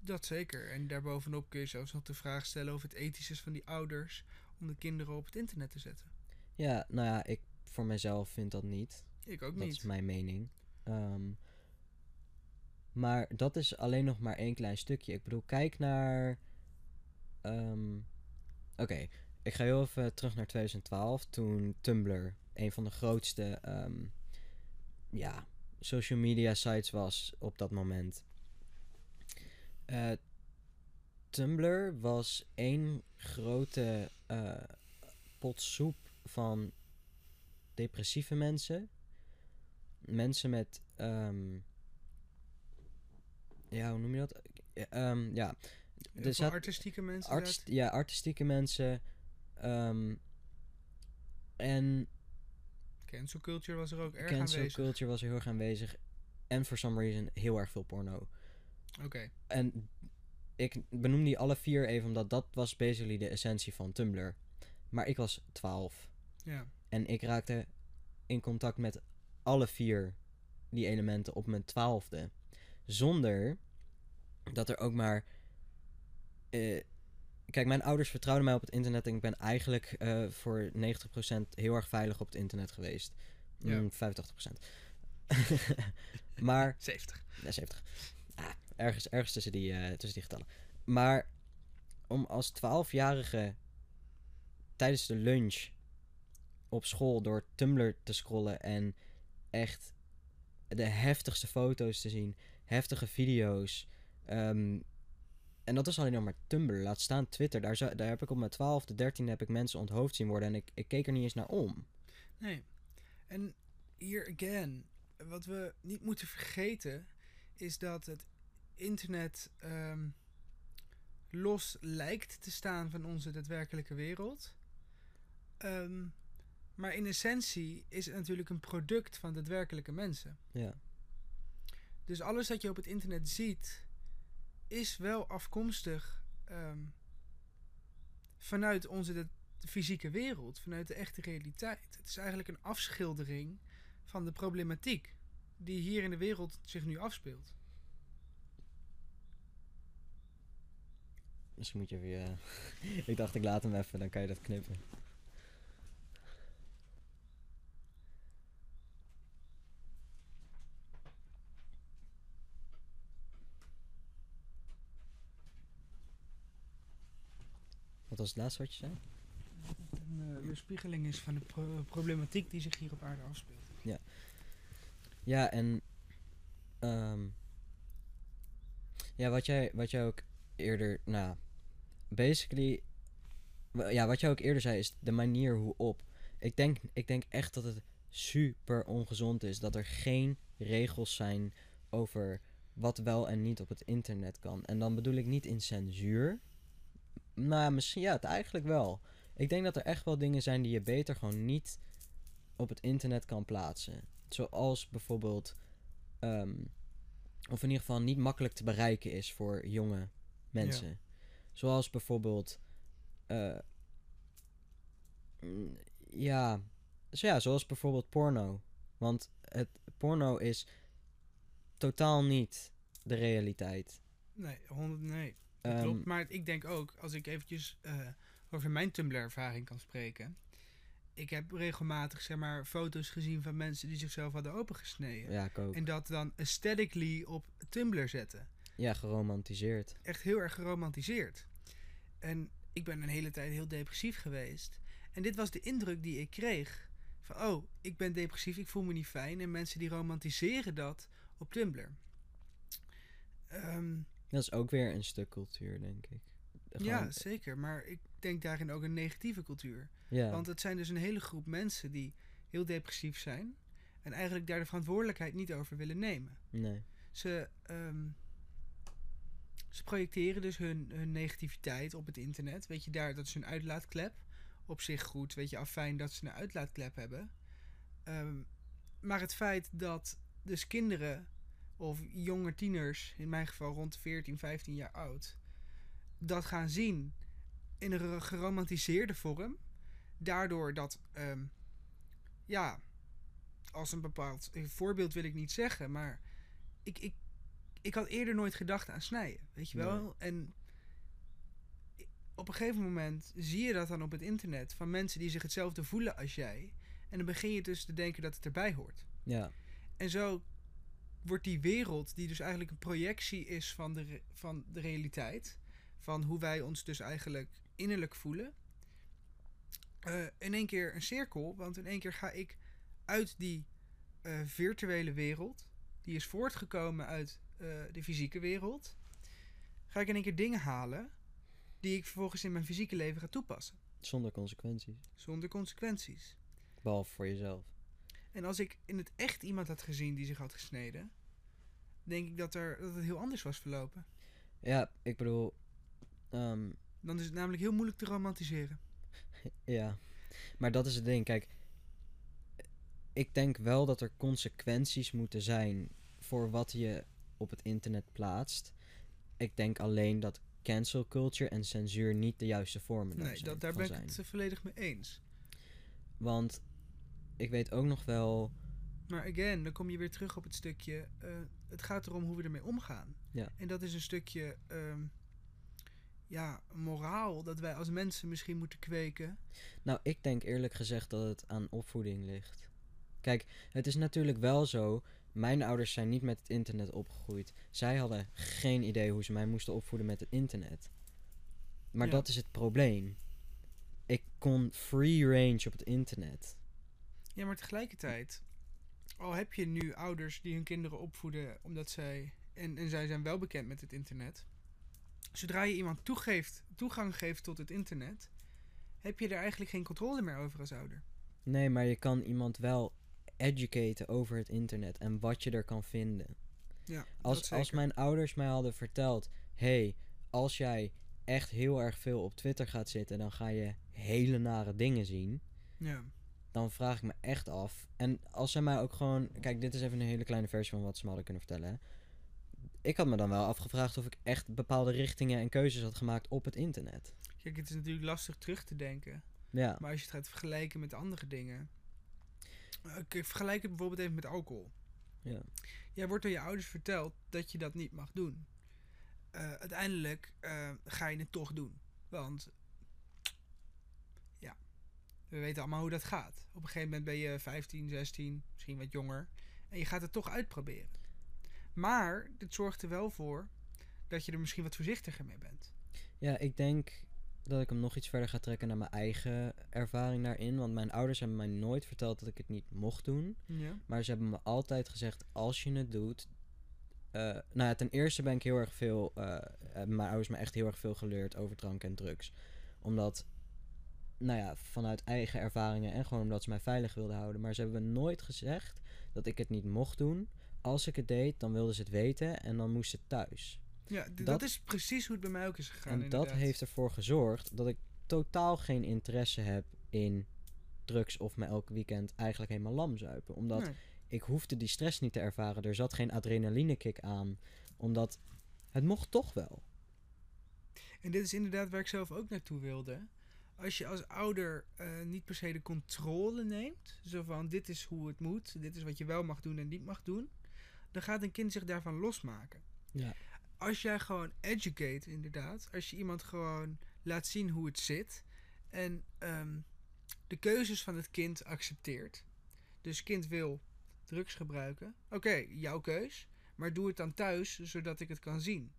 Dat zeker. En daarbovenop kun je zelfs nog de vraag stellen of het ethisch is van die ouders om de kinderen op het internet te zetten. Ja, nou ja, ik voor mezelf vind dat niet. Ik ook dat niet. is mijn mening. Ehm, maar dat is alleen nog maar één klein stukje. Ik bedoel, kijk naar. ehm, Oké, ik ga heel even terug naar 2012, toen Tumblr een van de grootste ehm, ja, social media sites was op dat moment. Eh, Tumblr was één grote eh, pot soep van depressieve mensen. Mensen met. ehm, ja, hoe noem je dat? Ehm, ja, Zat- artistieke mensen. artist, ja, artistieke mensen. ehm, en Cancel culture was er ook erg cancel aanwezig. culture was er heel erg aanwezig. En for some reason heel erg veel porno. Oké. En ik benoem die alle vier even, omdat dat was basically de essentie van Tumblr. Maar ik was 12. Ja. En ik raakte in contact met alle vier die elementen op mijn twaalfde. Zonder dat er ook maar. Eh, kijk, mijn ouders vertrouwden mij op het internet en ik ben eigenlijk eh, voor 90% heel erg veilig op het internet geweest. Ja. Mm, 85%. [LAUGHS] maar 70. ja, 70. Ah, ergens, ergens tussen, die, eh, tussen die getallen. Maar om als 12-jarige tijdens de lunch op school door Tumblr te scrollen en echt de heftigste foto's te zien, heftige video's. ehm, en dat is alleen nog maar Tumblr. Laat staan Twitter. Daar, zou- daar heb ik op mijn 12e, 13e heb ik mensen onthoofd zien worden en ik, ik keek er niet eens naar om. Nee. En hier again, wat we niet moeten vergeten is dat het internet ehm, los lijkt te staan van onze daadwerkelijke wereld. Ehm, maar in essentie is het natuurlijk een product van daadwerkelijke mensen. Ja, Dus alles dat je op het internet ziet, is wel afkomstig ehm, vanuit onze de, fysieke wereld, vanuit de echte realiteit. Het is eigenlijk een afschildering van de problematiek die hier in de wereld zich nu afspeelt. misschien moet je weer... [LAUGHS] ik dacht ik laat hem even, dan kan je dat knippen. Wat was het laatste wat je zei? Een eh, weerspiegeling is van de pro- problematiek die zich hier op aarde afspeelt. Ja, en. ehm, ja, wat jij, wat jij ook eerder. Nou, basically. Ja, wat jij ook eerder zei, is de manier hoe op. Ik denk, ik denk echt dat het super ongezond is dat er geen regels zijn over wat wel en niet op het internet kan. En dan bedoel ik niet in censuur. Nou, misschien ja, het eigenlijk wel. Ik denk dat er echt wel dingen zijn die je beter gewoon niet op het internet kan plaatsen. Zoals bijvoorbeeld, ehm, of in ieder geval niet makkelijk te bereiken is voor jonge mensen. Zoals bijvoorbeeld, eh, mm, ja, ja, zoals bijvoorbeeld porno. Want het porno is totaal niet de realiteit. Nee, 100, nee. Ehm, klopt. Maar ik denk ook, als ik eventjes eh, over mijn Tumblr-ervaring kan spreken. Ik heb regelmatig zeg maar, foto's gezien van mensen die zichzelf hadden opengesneden. Ja, ik ook. En dat dan aesthetically op Tumblr zetten. Ja, geromantiseerd. Echt heel erg geromantiseerd. En ik ben een hele tijd heel depressief geweest. En dit was de indruk die ik kreeg. Van, oh, ik ben depressief, ik voel me niet fijn. En mensen die romantiseren dat op Tumblr. Ehm, Dat is ook weer een stuk cultuur, denk ik. Gewoon- ja, zeker. Maar ik denk daarin ook een negatieve cultuur. ja. Want het zijn dus een hele groep mensen die heel depressief zijn. En eigenlijk daar de verantwoordelijkheid niet over willen nemen. nee. Ze, ehm, ze projecteren dus hun, hun negativiteit op het internet. Weet je, daar, dat is hun uitlaatklep. Op zich goed, weet je, afijn dat ze een uitlaatklep hebben. Ehm, maar het feit dat dus kinderen of jonge tieners, in mijn geval rond 14, 15 jaar oud, dat gaan zien in een geromantiseerde vorm. Daardoor dat, ehm, ja, als een bepaald een voorbeeld wil ik niet zeggen, maar ik, ik, ik had eerder nooit gedacht aan snijden, weet je wel? Nee. En op een gegeven moment zie je dat dan op het internet van mensen die zich hetzelfde voelen als jij. En dan begin je dus te denken dat het erbij hoort. Ja, En zo wordt die wereld, die dus eigenlijk een projectie is van de, van de realiteit, van hoe wij ons dus eigenlijk innerlijk voelen, eh, in één keer een cirkel. Want in één keer ga ik uit die eh, virtuele wereld, die is voortgekomen uit eh, de fysieke wereld, ga ik in één keer dingen halen die ik vervolgens in mijn fysieke leven ga toepassen, zonder consequenties. zonder consequenties. Behalve voor jezelf. En als ik in het echt iemand had gezien die zich had gesneden, denk ik dat, er, dat het heel anders was verlopen. Ja, ik bedoel, ehm, Dan is het namelijk heel moeilijk te romantiseren. [LAUGHS] ja. Maar dat is het ding. Kijk, ik denk wel dat er consequenties moeten zijn voor wat je op het internet plaatst. Ik denk alleen dat cancel culture en censuur niet de juiste vormen daar Nee, dat, daar ben ik het volledig mee eens. Want ik weet ook nog wel. Maar again, dan kom je weer terug op het stukje. eh, het gaat erom hoe we ermee omgaan. Ja. En dat is een stukje. ehm, ja, moraal dat wij als mensen misschien moeten kweken. Nou, ik denk eerlijk gezegd dat het aan opvoeding ligt. Kijk, het is natuurlijk wel zo. Mijn ouders zijn niet met het internet opgegroeid. Zij hadden geen idee hoe ze mij moesten opvoeden met het internet. Maar Ja. dat is het probleem. Ik kon free range op het internet. Ja, maar tegelijkertijd. Al heb je nu ouders die hun kinderen opvoeden omdat zij. En, en zij zijn wel bekend met het internet. Zodra je iemand toegeeft, toegang geeft tot het internet. heb je er eigenlijk geen controle meer over als ouder. Nee, maar je kan iemand wel educaten over het internet en wat je er kan vinden. Ja, Als, als mijn ouders mij hadden verteld: hey, als jij echt heel erg veel op Twitter gaat zitten, dan ga je hele nare dingen zien. Ja. Dan vraag ik me echt af. En als zij mij ook gewoon. Kijk, dit is even een hele kleine versie van wat ze me hadden kunnen vertellen. hè. Ik had me dan wel afgevraagd of ik echt bepaalde richtingen en keuzes had gemaakt op het internet. Kijk, het is natuurlijk lastig terug te denken. Ja, Maar als je het gaat vergelijken met andere dingen. Eh, Kijk, vergelijk het bijvoorbeeld even met alcohol. ja. Jij wordt door je ouders verteld dat je dat niet mag doen. Eh, uiteindelijk eh, ga je het toch doen. Want, we weten allemaal hoe dat gaat. Op een gegeven moment ben je 15, 16, misschien wat jonger. En je gaat het toch uitproberen. Maar dit zorgt er wel voor dat je er misschien wat voorzichtiger mee bent. ja, ik denk dat ik hem nog iets verder ga trekken naar mijn eigen ervaring daarin. Want mijn ouders hebben mij nooit verteld dat ik het niet mocht doen. Ja. Maar ze hebben me altijd gezegd, als je het doet... eh, nou ja, ten eerste ben ik heel erg veel... hebben mijn ouders me echt heel erg veel geleerd over drank en drugs. Omdat, nou ja, vanuit eigen ervaringen en gewoon omdat ze mij veilig wilden houden. Maar ze hebben me nooit gezegd dat ik het niet mocht doen. Als ik het deed, dan wilden ze het weten en dan moest het thuis. Ja, dat, Dat- is precies hoe het bij mij ook is gegaan. en dat heeft ervoor gezorgd dat ik totaal geen interesse heb in drugs of me elk weekend eigenlijk helemaal lam zuipen. Omdat Nee. ik hoefde die stress niet te ervaren. Er zat geen adrenalinekick aan. Omdat het mocht toch wel. En dit is inderdaad waar ik zelf ook naartoe wilde. Als je als ouder eh, niet per se de controle neemt, zo van dit is hoe het moet, dit is wat je wel mag doen en niet mag doen, dan gaat een kind zich daarvan losmaken. Ja. Als jij gewoon educate, inderdaad, als je iemand gewoon laat zien hoe het zit en ehm, de keuzes van het kind accepteert. Dus kind wil drugs gebruiken, oké, jouw keus, maar doe het dan thuis zodat ik het kan zien.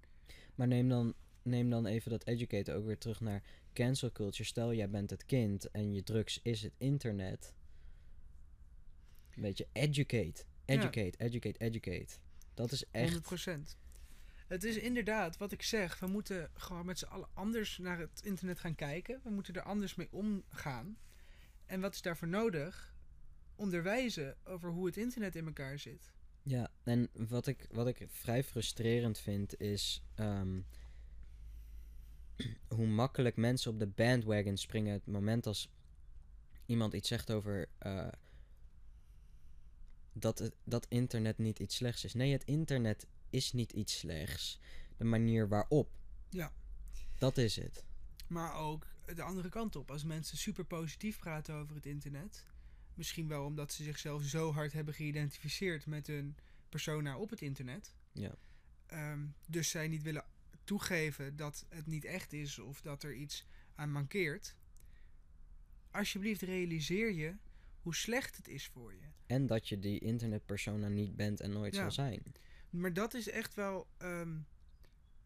Maar neem dan, neem dan even dat educaten ook weer terug naar cancel culture. Stel, jij bent het kind en je drugs is het internet. Weet je, educate. Educate, educate, educate. Dat is echt... 100%. Het is inderdaad wat ik zeg. We moeten gewoon met z'n allen anders naar het internet gaan kijken. We moeten er anders mee omgaan. En wat is daarvoor nodig? Onderwijzen over hoe het internet in elkaar zit. Ja, en wat ik, wat ik vrij frustrerend vind is ehm, hoe makkelijk mensen op de bandwagon springen. Het moment als iemand iets zegt over eh, dat, het, dat internet niet iets slechts is. Nee, het internet is niet iets slechts. De manier waarop. Ja. Dat is het. Maar ook de andere kant op. Als mensen super positief praten over het internet. Misschien wel omdat ze zichzelf zo hard hebben geïdentificeerd met hun persona op het internet. Ja. Ehm, dus zij niet willen toegeven dat het niet echt is of dat er iets aan mankeert. Alsjeblieft realiseer je hoe slecht het is voor je. En dat je die internetpersona niet bent en nooit Ja. zal zijn. Maar dat is echt wel ehm,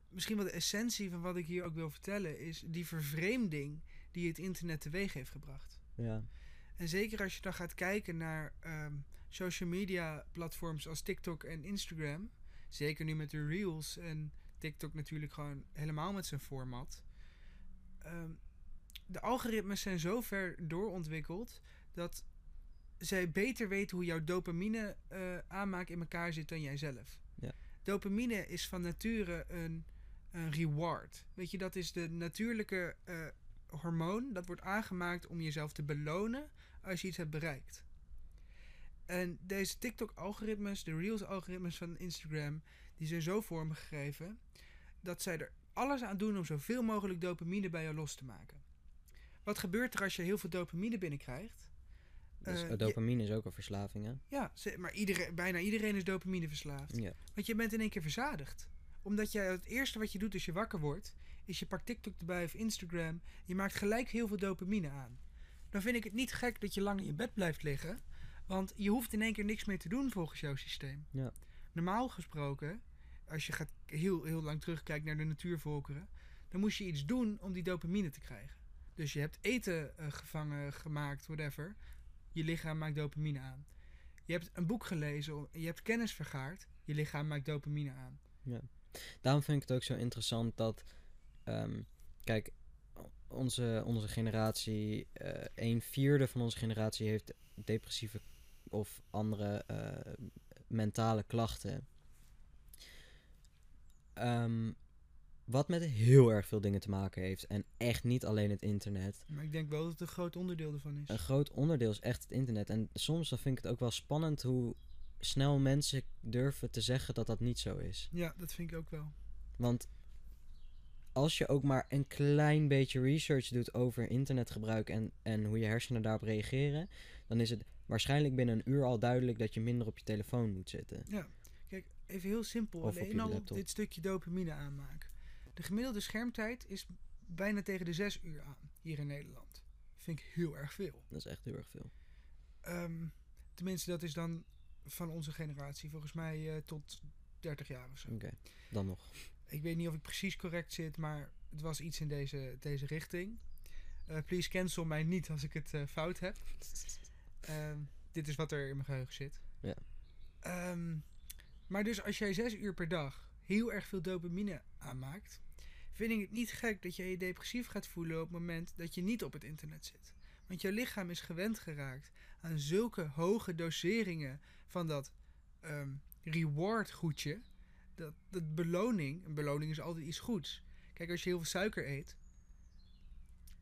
misschien wel de essentie van wat ik hier ook wil vertellen, is die vervreemding die het internet teweeg heeft gebracht. Ja. En zeker als je dan gaat kijken naar ehm, social media platforms als TikTok en Instagram, zeker nu met de Reels en TikTok natuurlijk gewoon helemaal met zijn format. ehm, de algoritmes zijn zo ver doorontwikkeld dat zij beter weten hoe jouw dopamine eh, aanmaak in elkaar zit dan jijzelf. Ja. Dopamine is van nature een, een reward. Weet je, dat is de natuurlijke eh, hormoon dat wordt aangemaakt om jezelf te belonen als je iets hebt bereikt. En deze TikTok-algoritmes, de Reels-algoritmes van Instagram, die zijn zo vormgegeven dat zij er alles aan doen om zoveel mogelijk dopamine bij jou los te maken. Wat gebeurt er als je heel veel dopamine binnenkrijgt? Dus Eh, eh, dopamine is ook een verslaving, hè? Ja, maar iedereen, bijna iedereen is dopamine verslaafd. Ja. Want je bent in één keer verzadigd. Omdat jij het eerste wat je doet als je wakker wordt, is je pakt TikTok erbij of Instagram. Je maakt gelijk heel veel dopamine aan. Dan vind ik het niet gek dat je lang in je bed blijft liggen. Want je hoeft in één keer niks meer te doen volgens jouw systeem. Ja. Normaal gesproken, als je gaat heel, heel lang terugkijkt naar de natuurvolkeren, dan moest je iets doen om die dopamine te krijgen. Dus je hebt eten eh, gevangen, gemaakt, whatever. Je lichaam maakt dopamine aan. Je hebt een boek gelezen, je hebt kennis vergaard. Je lichaam maakt dopamine aan. Daarom vind ik het ook zo interessant dat, ehm, kijk, onze, onze generatie, eh een vierde van onze generatie heeft depressieve of andere eh, mentale klachten. Ehm, wat met heel erg veel dingen te maken heeft. En echt niet alleen het internet. Maar ik denk wel dat het een groot onderdeel ervan is. Een groot onderdeel is echt het internet. En soms dan vind ik het ook wel spannend hoe snel mensen durven te zeggen dat dat niet zo is. Ja, dat vind ik ook wel. Want als je ook maar een klein beetje research doet over internetgebruik en, en hoe je hersenen daarop reageren, dan is het waarschijnlijk binnen een uur al duidelijk dat je minder op je telefoon moet zitten. Ja, kijk, even heel simpel. Of Alleen al dit stukje dopamine aanmaken. De gemiddelde schermtijd is bijna tegen de 6 uur aan hier in Nederland. Vind ik heel erg veel. Dat is echt heel erg veel. Ehm, tenminste, dat is dan van onze generatie. Volgens mij eh, tot 30 jaar of zo. Oké, dan nog. Ik weet niet of ik precies correct zit, maar het was iets in deze, deze richting. Eh, please cancel mij niet als ik het eh, fout heb. [LAUGHS] Ehm, dit is wat er in mijn geheugen zit. Ja. Ehm, maar dus als jij zes uur per dag heel erg veel dopamine aanmaakt, vind ik het niet gek dat je je depressief gaat voelen op het moment dat je niet op het internet zit. Want jouw lichaam is gewend geraakt aan zulke hoge doseringen van dat ehm, reward goedje. Dat, dat beloning, een beloning is altijd iets goeds. Kijk, als je heel veel suiker eet,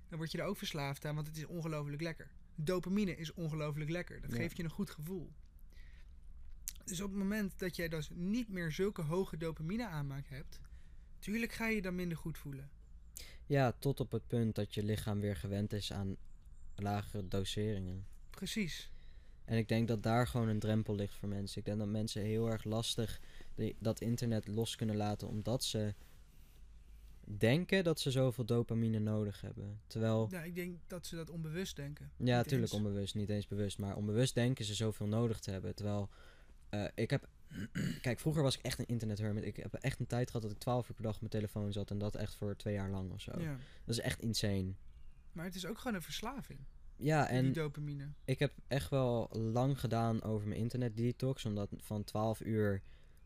dan word je er ook verslaafd aan, want het is ongelooflijk lekker. Dopamine is ongelooflijk lekker. Dat geeft je een goed gevoel. Dus op het moment dat jij dus niet meer zulke hoge dopamine aanmaak hebt, tuurlijk ga je je dan minder goed voelen. Ja, tot op het punt dat je lichaam weer gewend is aan lagere doseringen. Precies. En ik denk dat daar gewoon een drempel ligt voor mensen. Ik denk dat mensen heel erg lastig dat internet los kunnen laten omdat ze denken dat ze zoveel dopamine nodig hebben. Terwijl, Ja, ik denk dat ze dat onbewust denken. ja, natuurlijk onbewust, niet eens bewust, maar onbewust denken ze zoveel nodig te hebben. Terwijl, eh, ik heb, [CLEARS THROAT] kijk, vroeger was ik echt een internethermit. Ik heb echt een tijd gehad dat ik 12 uur per dag op mijn telefoon zat en dat echt voor twee jaar lang of zo. Ja. Dat is echt insane. Maar het is ook gewoon een verslaving, Ja, die en dopamine. ik heb echt wel lang gedaan over mijn internet detox. Omdat van 12 uur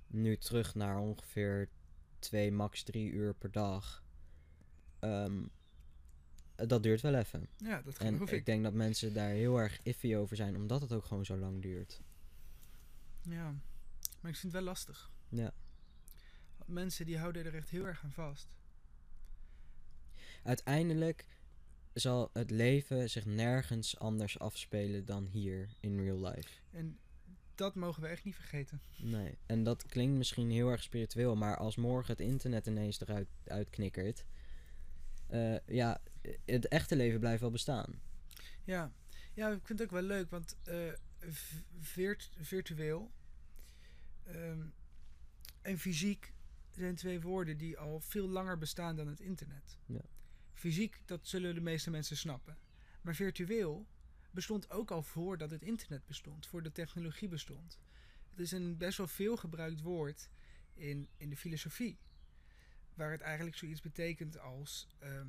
nu terug naar ongeveer 2, max 3 uur per dag. Ehm, dat duurt wel even. Ja, dat En geloof ik ik. denk dat mensen daar heel erg iffy over zijn, omdat het ook gewoon zo lang duurt. Ja, maar ik vind het wel lastig. Ja. Mensen die houden er echt heel erg aan vast. Uiteindelijk zal het leven zich nergens anders afspelen dan hier in real life. En dat mogen we echt niet vergeten. Nee. En dat klinkt misschien heel erg spiritueel, maar als morgen het internet ineens eruit uitknikkert, eh, ja, het echte leven blijft wel bestaan. Ja. ja, ik vind het ook wel leuk, want eh, virt- virtueel ehm, en fysiek zijn twee woorden die al veel langer bestaan dan het internet. Ja. Fysiek, dat zullen de meeste mensen snappen. Maar virtueel bestond ook al voordat het internet bestond, voordat technologie bestond. Het is een best wel veel gebruikt woord in, in de filosofie. Waar het eigenlijk zoiets betekent als ehm,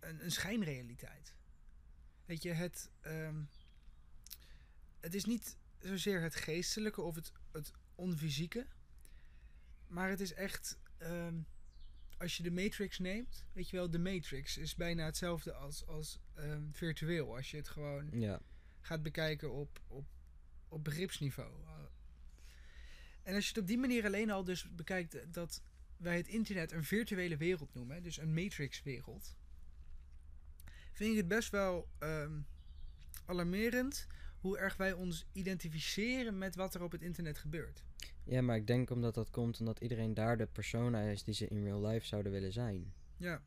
een, een schijnrealiteit. Weet je, het, ehm, het is niet zozeer het geestelijke of het, het onfysieke. Maar het is echt, ehm, als je de Matrix neemt, weet je wel, de Matrix is bijna hetzelfde als, als ehm, virtueel. Als je het gewoon Ja, gaat bekijken op, op, op begripsniveau. En als je het op die manier alleen al dus bekijkt dat wij het internet een virtuele wereld noemen, dus een matrix-wereld, vind ik het best wel ehm, alarmerend hoe erg wij ons identificeren met wat er op het internet gebeurt. Ja, maar ik denk omdat dat komt omdat iedereen daar de persona is die ze in real life zouden willen zijn. Ja,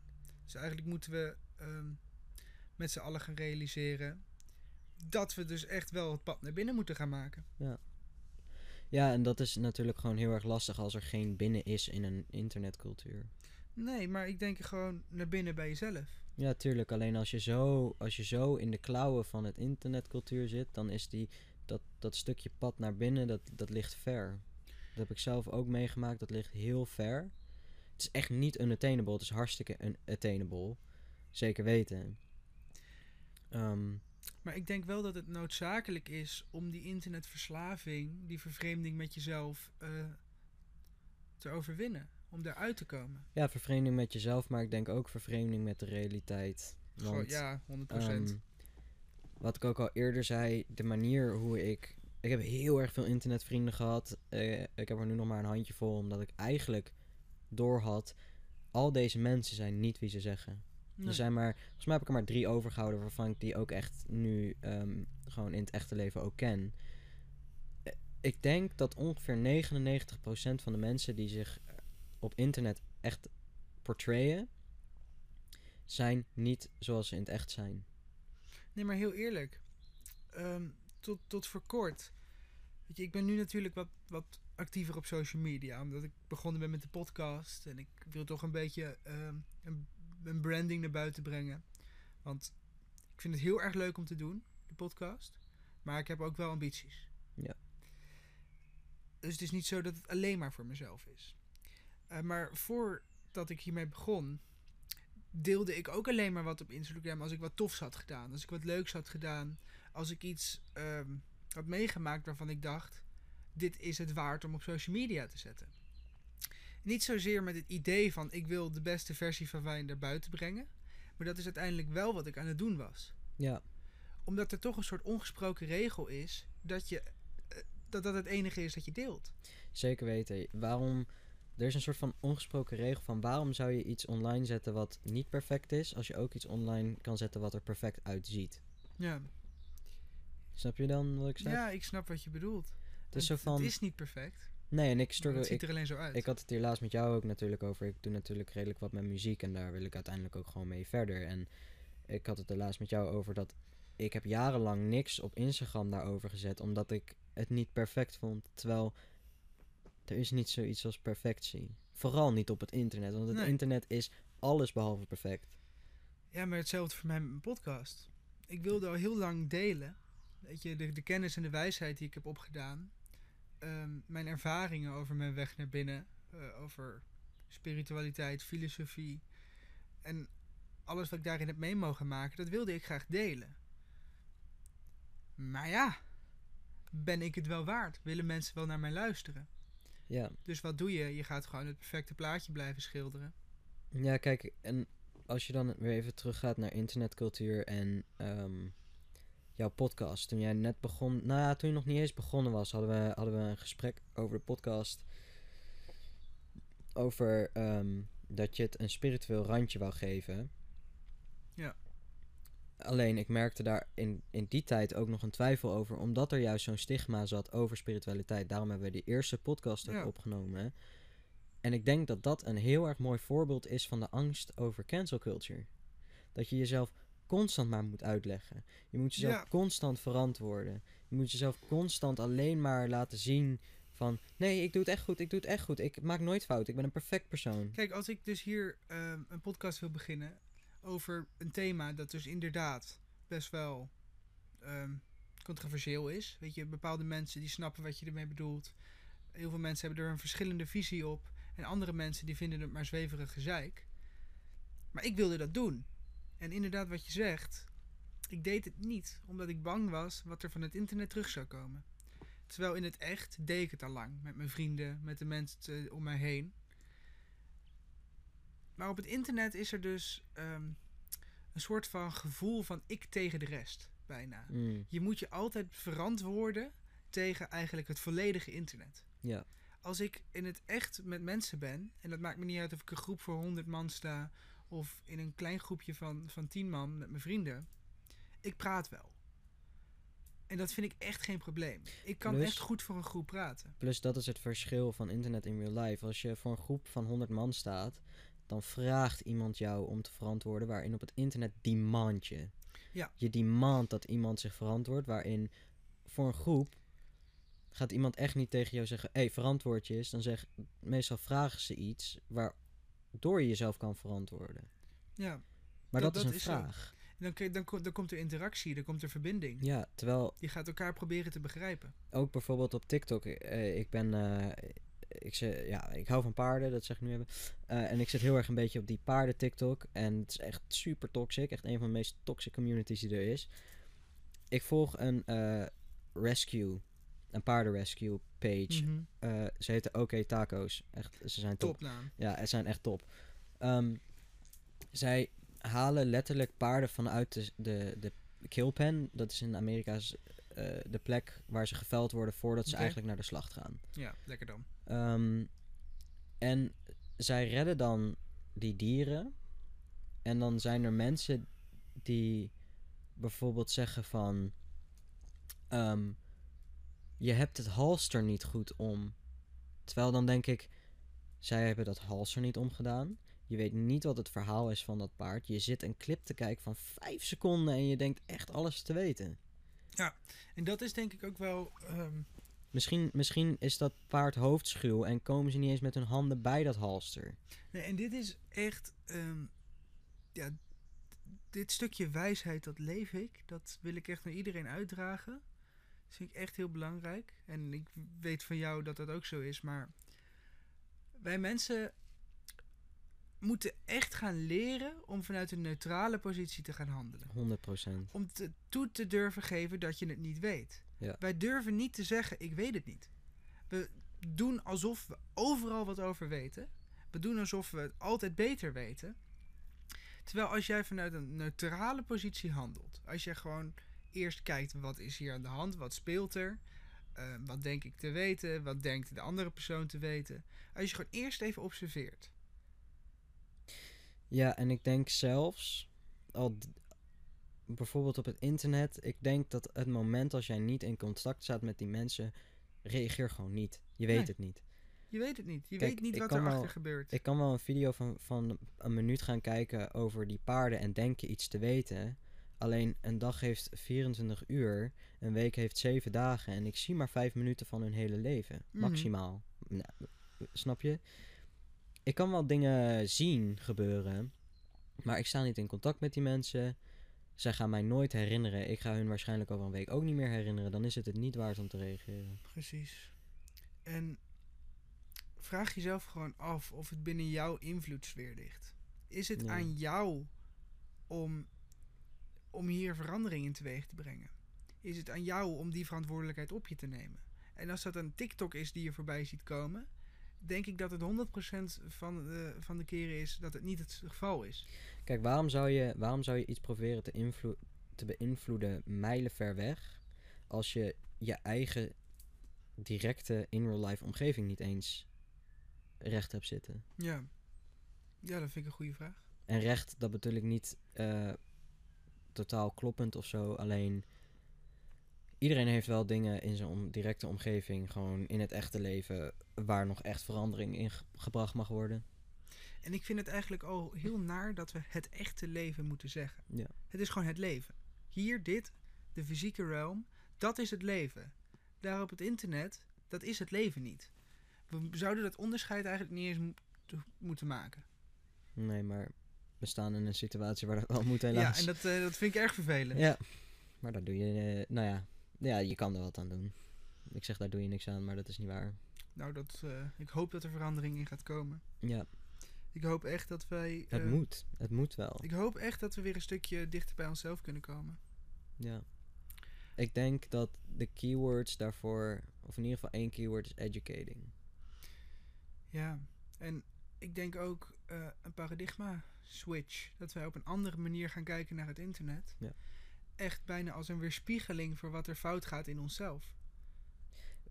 dus eigenlijk moeten we ehm, met z'n allen gaan realiseren dat we dus echt wel het pad naar binnen moeten gaan maken. Ja, en dat is natuurlijk gewoon heel erg lastig als er geen binnen is in een internetcultuur. Nee, maar ik denk gewoon naar binnen bij jezelf. Ja, tuurlijk. Alleen als je zo, als je zo in de klauwen van het internetcultuur zit, dan is die, dat, dat stukje pad naar binnen, dat, dat ligt ver. Dat heb ik zelf ook meegemaakt, dat ligt heel ver. Het is echt niet unattainable, het is hartstikke unattainable. Zeker weten. Ehm, Maar ik denk wel dat het noodzakelijk is om die internetverslaving, die vervreemding met jezelf, eh, te overwinnen. Om daaruit te komen. ja, vervreemding met jezelf, maar ik denk ook vervreemding met de realiteit. Want, ja, 100%. Ehm, wat ik ook al eerder zei, de manier hoe ik. Ik heb heel erg veel internetvrienden gehad. Eh, ik heb er nu nog maar een handjevol, omdat ik eigenlijk doorhad. Al deze mensen zijn niet wie ze zeggen. Nee. Er zijn maar, volgens mij heb ik er maar drie overgehouden waarvan ik die ook echt nu ehm, gewoon in het echte leven ook ken. Eh, Ik denk dat ongeveer 99% van de mensen die zich eh, op internet echt portrayen, zijn niet zoals ze in het echt zijn. Nee, maar heel eerlijk. Ehm, tot, tot voor kort. Weet je, ik ben nu natuurlijk wat, wat actiever op social media. Omdat ik begonnen ben met de podcast. En ik wil toch een beetje ehm, een, een branding naar buiten brengen. Want ik vind het heel erg leuk om te doen, de podcast. Maar ik heb ook wel ambities. Ja. Dus het is niet zo dat het alleen maar voor mezelf is. Eh, maar voordat ik hiermee begon, deelde ik ook alleen maar wat op Instagram als ik wat tofs had gedaan. Als ik wat leuks had gedaan. Als ik iets ehm, had meegemaakt waarvan ik dacht: dit is het waard om op social media te zetten. Niet zozeer met het idee van ik wil de beste versie van wijn naar buiten brengen. Maar dat is uiteindelijk wel wat ik aan het doen was. Ja, Omdat er toch een soort ongesproken regel is dat je. eh, Dat dat het enige is dat je deelt. zeker weten. Waarom... Er is een soort van ongesproken regel van waarom zou je iets online zetten wat niet perfect is, als je ook iets online kan zetten wat er perfect uitziet. Ja, Snap je dan wat ik zeg? ja ik snap wat je bedoelt. het is zo van... het is niet perfect. Nee, en ik struggle... het ziet Ik, er alleen zo uit. ik had het hier laatst met jou ook natuurlijk over. Ik doe natuurlijk redelijk wat met muziek en daar wil ik uiteindelijk ook gewoon mee verder. En ik had het er laatst met jou over dat ik heb jarenlang niks op Instagram daarover gezet, omdat ik het niet perfect vond. Terwijl er is niet zoiets als perfectie. Vooral niet op het internet, want het Nee. internet is alles behalve perfect. Ja, maar hetzelfde voor mij met mijn podcast. Ik wilde al heel lang delen. Weet je, de, de kennis en de wijsheid die ik heb opgedaan. Ehm, mijn ervaringen over mijn weg naar binnen. eh, over spiritualiteit, filosofie. En alles wat ik daarin heb mee mogen maken, dat wilde ik graag delen. Maar ja, ben ik het wel waard? Willen mensen wel naar mij luisteren? Ja, Dus wat doe je? Je gaat gewoon het perfecte plaatje blijven schilderen. ja kijk, en als je dan weer even teruggaat naar internetcultuur en ehm, jouw podcast. Toen jij net begon, nou ja, toen je nog niet eens begonnen was, hadden we, hadden we een gesprek over de podcast. Over ehm, dat je het een spiritueel randje wou geven. Ja. Alleen ik merkte daar in, in die tijd ook nog een twijfel over, omdat er juist zo'n stigma zat over spiritualiteit. Daarom hebben we die eerste podcast ook Ja. opgenomen. En ik denk dat dat een heel erg mooi voorbeeld is van de angst over cancel culture. Dat je jezelf constant maar moet uitleggen. Je moet jezelf Ja. constant verantwoorden. Je moet jezelf constant alleen maar laten zien van... Nee, ik doe het echt goed, ik doe het echt goed. Ik maak nooit fout, ik ben een perfect persoon. Kijk, als ik dus hier ehm, een podcast wil beginnen over een thema dat dus inderdaad best wel ehm, controversieel is. Weet je, bepaalde mensen die snappen wat je ermee bedoelt. Heel veel mensen hebben er een verschillende visie op. En andere mensen die vinden het maar zweverig gezeik. Maar ik wilde dat doen. En inderdaad, wat je zegt, ik deed het niet omdat ik bang was wat er van het internet terug zou komen. Terwijl in het echt deed ik het al lang. Met mijn vrienden, met de mensen om mij heen. Maar op het internet is er dus ehm, een soort van gevoel van ik tegen de rest, bijna. Mm, Je moet je altijd verantwoorden tegen eigenlijk het volledige internet. ja, Als ik in het echt met mensen ben, en dat maakt me niet uit of ik een groep voor 100 man sta of in een klein groepje van, van 10 man met mijn vrienden, ik praat wel. En dat vind ik echt geen probleem. Ik kan Plus- echt goed voor een groep praten. plus dat is het verschil van internet in real life. Als je voor een groep van 100 man staat, dan vraagt iemand jou om te verantwoorden, waarin op het internet demand je. Ja. Je demand dat iemand zich verantwoordt, waarin voor een groep gaat iemand echt niet tegen jou zeggen, hé, hey, verantwoord je eens. Dan zeg, meestal vragen ze iets waardoor je jezelf kan verantwoorden. Ja, Maar Dat- is een vraag. dan, dan, ko- dan komt er interactie, dan komt er verbinding. Ja, terwijl Je gaat elkaar proberen te begrijpen. ook bijvoorbeeld op TikTok. eh, ik ben. eh, ik, zeg, ja, ik hou van paarden, dat zeg ik nu even. Eh, en ik zit heel erg een beetje op die paarden TikTok. En het is echt super toxic. Echt een van de meest toxic communities die er is. Ik volg een rescue, een paardenrescue page. Mhm. Eh, ze heten OK Taco's. Echt, ze zijn top. Topnaam. Ja, ze zijn echt top. Ehm, zij halen letterlijk paarden vanuit de, de, de killpen. Dat is in Amerika's eh, de plek waar ze geveld worden voordat ze eigenlijk naar de slacht gaan. Ja, lekker dan. Ehm, en zij redden dan die dieren. En dan zijn er mensen die bijvoorbeeld zeggen van... ehm, je hebt het halster niet goed om. Terwijl dan denk ik... Zij hebben dat halster niet omgedaan. Je weet niet wat het verhaal is van dat paard. Je zit een clip te kijken van vijf seconden en je denkt echt alles te weten. En dat is denk ik ook wel... ehm, Misschien, misschien is dat paard hoofdschuw en komen ze niet eens met hun handen bij dat halster. nee, en dit is echt... ehm, ja, dit stukje wijsheid, dat leef ik. Dat wil ik echt naar iedereen uitdragen. Dat vind ik echt heel belangrijk. En ik weet van jou dat dat ook zo is. Maar wij mensen moeten echt gaan leren om vanuit een neutrale positie te gaan handelen. 100%. om te, toe te durven geven dat je het niet weet. Ja. Wij durven niet te zeggen, ik weet het niet. We doen alsof we overal wat over weten. We doen alsof we het altijd beter weten. Terwijl als jij vanuit een neutrale positie handelt, als je gewoon eerst kijkt wat is hier aan de hand, wat speelt er, eh, wat denk ik te weten, wat denkt de andere persoon te weten. Als je gewoon eerst even observeert. Ja, en ik denk zelfs, al bijvoorbeeld op het internet, ik denk dat het moment als jij niet in contact staat met die mensen, reageer gewoon niet. Je weet Nee. het niet. Je weet het niet. Je Kijk, weet niet wat kan erachter wel- gebeurt. Ik kan wel een video van, van een minuut gaan kijken over die paarden en denken iets te weten. Alleen een dag heeft 24 uur, een week heeft 7 dagen en ik zie maar 5 minuten van hun hele leven. Mhm. Maximaal. Nou, snap je? Ik kan wel dingen zien gebeuren, maar ik sta niet in contact met die mensen. Zij gaan mij nooit herinneren. Ik ga hun waarschijnlijk over een week ook niet meer herinneren. Dan is het het niet waard om te reageren. Precies. En vraag jezelf gewoon af of het binnen jouw invloedssfeer ligt. Is het Ja. aan jou om, om hier verandering in teweeg te brengen? Is het aan jou om die verantwoordelijkheid op je te nemen? En als dat een TikTok is die je voorbij ziet komen, denk ik dat het 100% van de, van de keren is dat het niet het geval is. Kijk, waarom zou je, waarom zou je iets proberen te, te beïnvloeden mijlenver weg als je je eigen directe in real life omgeving niet eens recht hebt zitten? Ja. Ja, dat vind ik een goede vraag. En recht, dat bedoel ik niet eh, totaal kloppend of zo, alleen iedereen heeft wel dingen in zijn om- directe omgeving, gewoon in het echte leven, waar nog echt verandering in ge- gebracht mag worden. En ik vind het eigenlijk al heel naar dat we het echte leven moeten zeggen. Ja. Het is gewoon het leven. Hier, dit, de fysieke realm, dat is het leven. Daar op het internet, dat is het leven niet. We zouden dat onderscheid eigenlijk niet eens mo- te- moeten maken. Nee, maar we staan in een situatie waar dat wel moet helaas. Ja, en dat, eh, dat vind ik erg vervelend. Ja, maar daar doe je, eh, nou ja, ja, je kan er wat aan doen. Ik zeg daar doe je niks aan, maar dat is niet waar. Nou, dat, eh, ik hoop dat er verandering in gaat komen. Ja, Ik hoop echt dat wij... het moet. Het moet wel. Ik hoop echt dat we weer een stukje dichter bij onszelf kunnen komen. Ja. Ik denk dat de keywords daarvoor, of in ieder geval één keyword is educating. Ja, en ik denk ook een paradigma switch. Dat wij op een andere manier gaan kijken naar het internet. Ja. Echt bijna als een weerspiegeling voor wat er fout gaat in onszelf.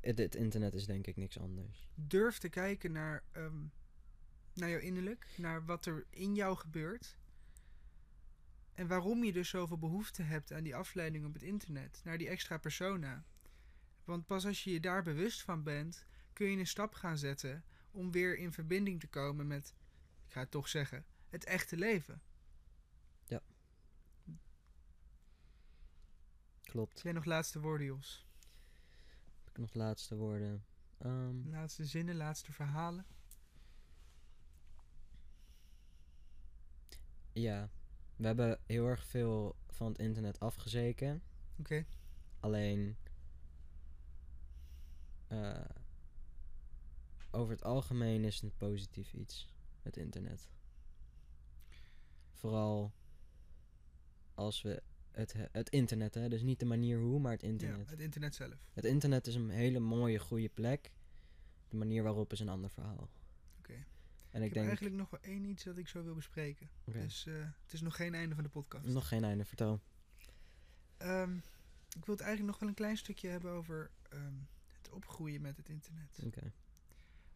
Het, het internet is denk ik niks anders. Durf te kijken naar, ehm, naar jouw innerlijk, naar wat er in jou gebeurt. En waarom je dus zoveel behoefte hebt aan die afleiding op het internet, naar die extra persona. Want pas als je je daar bewust van bent, kun je een stap gaan zetten om weer in verbinding te komen met, ik ga het toch zeggen, het echte leven. Klopt. Jij nog laatste woorden, Jos? Heb ik nog laatste woorden? Ehm, Laatste zinnen, laatste verhalen? ja, we hebben heel erg veel van het internet afgezeken. Oké. Alleen eh, over het algemeen is het een positief iets, het internet. Vooral als we het, he- het internet, hè, dus niet de manier hoe, maar het internet. Ja, het internet zelf. Het internet is een hele mooie, goede plek. De manier waarop is een ander verhaal. Oké. En Ik, ik, denk, eigenlijk nog wel één iets dat ik zo wil bespreken. Dus eh, het is nog geen einde van de podcast. nog geen einde, vertel. Ehm, ik wil het eigenlijk nog wel een klein stukje hebben over ehm, het opgroeien met het internet. Oké.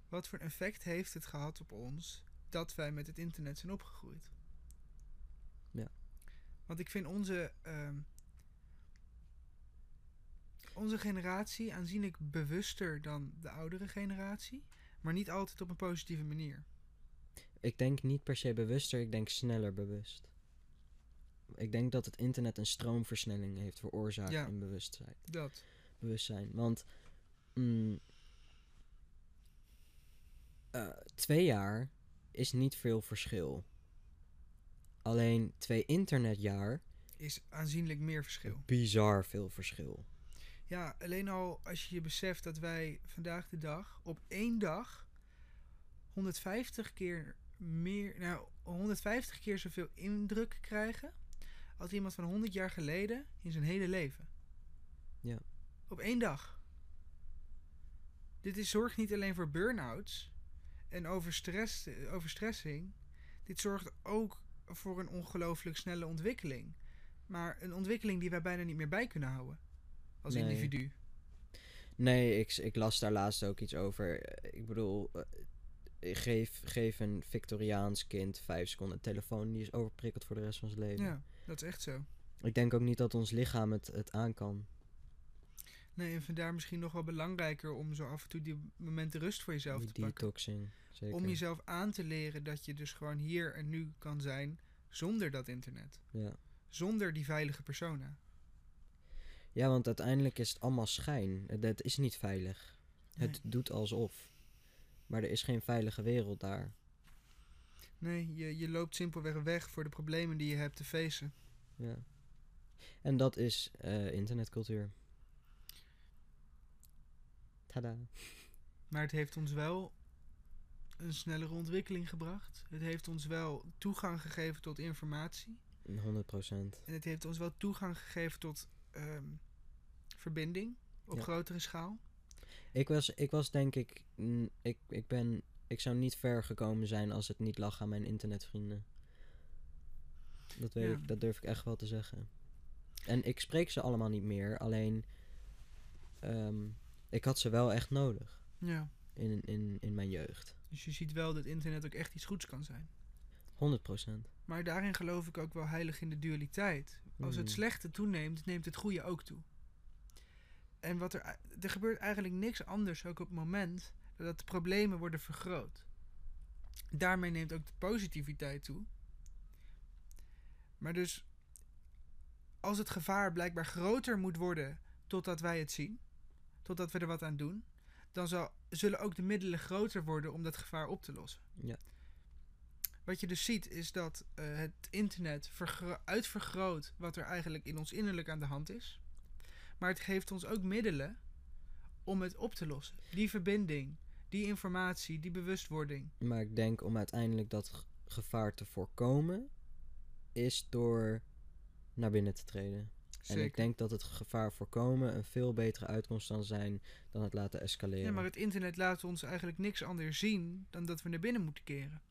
Wat voor effect heeft het gehad op ons dat wij met het internet zijn opgegroeid? Want ik vind onze, ehm, onze generatie aanzienlijk bewuster dan de oudere generatie, maar niet altijd op een positieve manier. Ik denk niet per se bewuster, ik denk sneller bewust. Ik denk dat het internet een stroomversnelling heeft veroorzaakt Ja. in bewustzijn. Dat. bewustzijn. Want mm, eh, twee jaar is niet veel verschil. Alleen twee internetjaar, is aanzienlijk meer verschil. bizar veel verschil. Ja, alleen al als je je beseft dat wij vandaag de dag op één dag 150 keer meer, nou 150 keer zoveel indruk krijgen als iemand van 100 jaar geleden in zijn hele leven. Ja. Op één dag. Dit is, zorgt niet alleen voor burn-outs en overstress, overstressing. Dit zorgt ook voor een ongelooflijk snelle ontwikkeling. Maar een ontwikkeling die wij bijna niet meer bij kunnen houden. Als Nee. individu. Nee, ik, ik las daar laatst ook iets over. Eh, Ik bedoel, eh, geef, geef een Victoriaans kind vijf seconden een telefoon, die is overprikkeld voor de rest van zijn leven. Ja, dat is echt zo. Ik denk ook niet dat ons lichaam het, het aan kan. Nee, en vandaar misschien nog wel belangrijker om zo af en toe die momenten rust voor jezelf Die te pakken. Zeker. Om jezelf aan te leren dat je dus gewoon hier en nu kan zijn zonder dat internet. Ja. Zonder die veilige persona. Ja, want uiteindelijk is het allemaal schijn. Het, is niet veilig. Het doet alsof. Maar er is geen veilige wereld daar. Nee, je, je loopt simpelweg weg voor de problemen die je hebt te facen. Ja. En dat is eh, internetcultuur. Tada. Maar het heeft ons wel een snellere ontwikkeling gebracht. Het heeft ons wel toegang gegeven tot informatie. 100 procent. En het heeft ons wel toegang gegeven tot ehm, verbinding op Ja. grotere schaal. Ik was, ik was denk ik, mm, ik, ik ben, ik zou niet ver gekomen zijn als het niet lag aan mijn internetvrienden. Dat, weet Ja. ik, dat durf ik echt wel te zeggen. En ik spreek ze allemaal niet meer, alleen ehm, ik had ze wel echt nodig Ja. in, in, in mijn jeugd. Dus je ziet wel dat internet ook echt iets goeds kan zijn. 100 procent. Maar daarin geloof ik ook wel heilig in de dualiteit. Als het Mm. slechte toeneemt, neemt het goede ook toe. En wat er, er gebeurt eigenlijk niks anders ook op het moment dat de problemen worden vergroot. Daarmee neemt ook de positiviteit toe. Maar dus als het gevaar blijkbaar groter moet worden totdat wij het zien, totdat we er wat aan doen, dan zal, zullen ook de middelen groter worden om dat gevaar op te lossen. Ja. Wat je dus ziet is dat eh, het internet vergro- uitvergroot wat er eigenlijk in ons innerlijk aan de hand is. Maar het geeft ons ook middelen om het op te lossen. Die verbinding, die informatie, die bewustwording. Maar ik denk om uiteindelijk dat gevaar te voorkomen, is door naar binnen te treden. En ik denk dat het gevaar voorkomen een veel betere uitkomst kan zijn dan het laten escaleren. Ja, maar het internet laat ons eigenlijk niks anders zien dan dat we naar binnen moeten keren.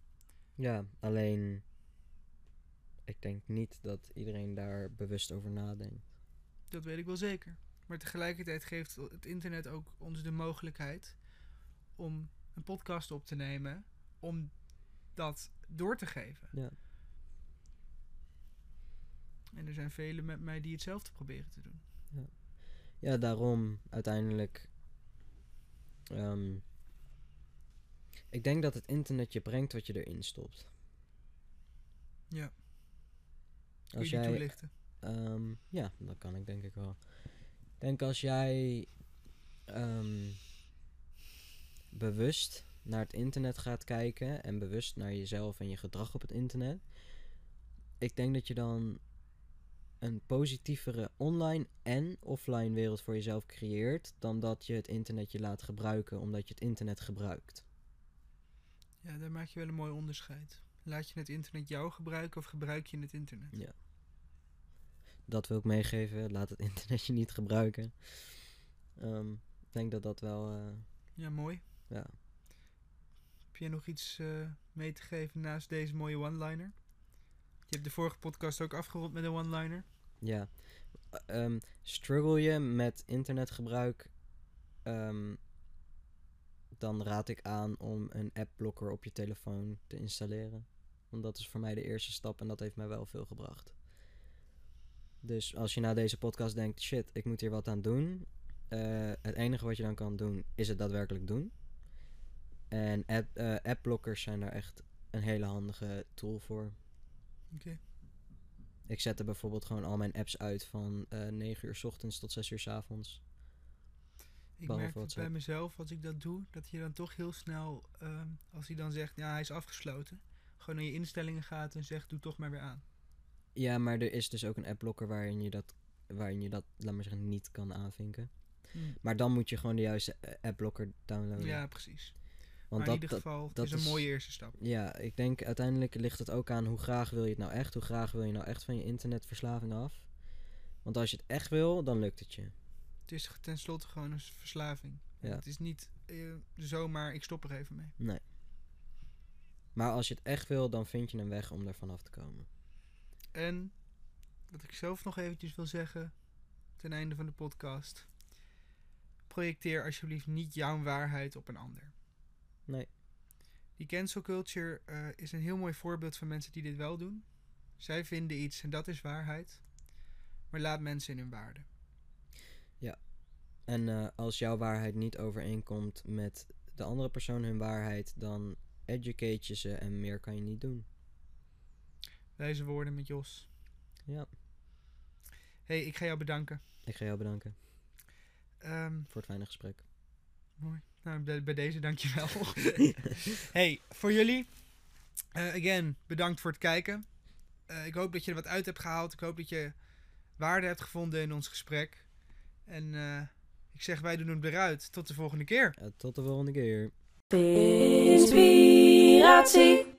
Ja, alleen ik denk niet dat iedereen daar bewust over nadenkt. Dat weet ik wel zeker. Maar tegelijkertijd geeft het internet ook ons de mogelijkheid om een podcast op te nemen, om dat door te geven. Ja. En er zijn velen met mij die hetzelfde proberen te doen. Ja, daarom uiteindelijk. ehm, ik denk dat het internet je brengt wat je erin stopt. Ja. Kun Als je jij, toelichten? ehm, ja, dat kan ik denk ik wel. Ik denk als jij ehm, bewust naar het internet gaat kijken en bewust naar jezelf en je gedrag op het internet, ik denk dat je dan een positievere online en offline wereld voor jezelf creëert dan dat je het internet je laat gebruiken omdat je het internet gebruikt. Ja, daar maak je wel een mooi onderscheid. Laat je het internet jou gebruiken of gebruik je het internet? Ja. Dat wil ik meegeven. Laat het [LAUGHS] internet je niet gebruiken. Ehm, ik denk dat dat wel. eh, Ja, mooi. ja. Heb jij nog iets eh, mee te geven naast deze mooie one-liner? Je hebt de vorige podcast ook afgerond met een one-liner. Ja. Eh, ehm, struggle je met internetgebruik? ehm, dan raad ik aan om een appblokker op je telefoon te installeren. Want dat is voor mij de eerste stap en dat heeft mij wel veel gebracht. Dus als je na deze podcast denkt: shit, ik moet hier wat aan doen. eh, het enige wat je dan kan doen is het daadwerkelijk doen. En app, appblokkers zijn daar echt een hele handige tool voor. Oké. Ik zette bijvoorbeeld gewoon al mijn apps uit van eh 9 uur 's ochtends tot 6 uur 's avonds. Ik Behalve merk het bij mezelf, als ik dat doe, dat je dan toch heel snel, ehm, als hij dan zegt, ja, hij is afgesloten, gewoon naar je instellingen gaat en zegt, doe toch maar weer aan. Ja, maar er is dus ook een appblokker waarin je dat, waarin je dat laat maar zeggen, niet kan aanvinken. Maar dan moet je gewoon de juiste eh, appblokker downloaden. Ja, precies. Want maar in dat, ieder geval, het dat is een mooie eerste stap. ja, ik denk uiteindelijk ligt het ook aan hoe graag wil je het nou echt. Hoe graag wil je nou echt van je internetverslaving af. Want als je het echt wil, dan lukt het je. Het is tenslotte gewoon een verslaving. Ja. Het is niet eh, zomaar, ik stop er even mee. Nee. Maar als je het echt wil, dan vind je een weg om er vanaf te komen. En wat ik zelf nog eventjes wil zeggen, ten einde van de podcast. Projecteer alsjeblieft niet jouw waarheid op een ander. Nee. Die cancel culture eh, is een heel mooi voorbeeld van mensen die dit wel doen. Zij vinden iets en dat is waarheid. Maar laat mensen in hun waarde. En eh, als jouw waarheid niet overeenkomt met de andere persoon hun waarheid, dan educate je ze en meer kan je niet doen. Wijze woorden met Jos. Ja, hey, ik ga jou bedanken. ik ga jou bedanken Ehm, voor het fijne gesprek. mooi. Nou, bij, deze dankjewel. [LAUGHS] [LAUGHS] hey, voor jullie. eh, again, bedankt voor het kijken. Eh, ik hoop dat je er wat uit hebt gehaald. Ik hoop dat je waarde hebt gevonden in ons gesprek. En eh, ik zeg, wij doen het eruit. Tot de volgende keer. Eh, tot de volgende keer. Inspiratie.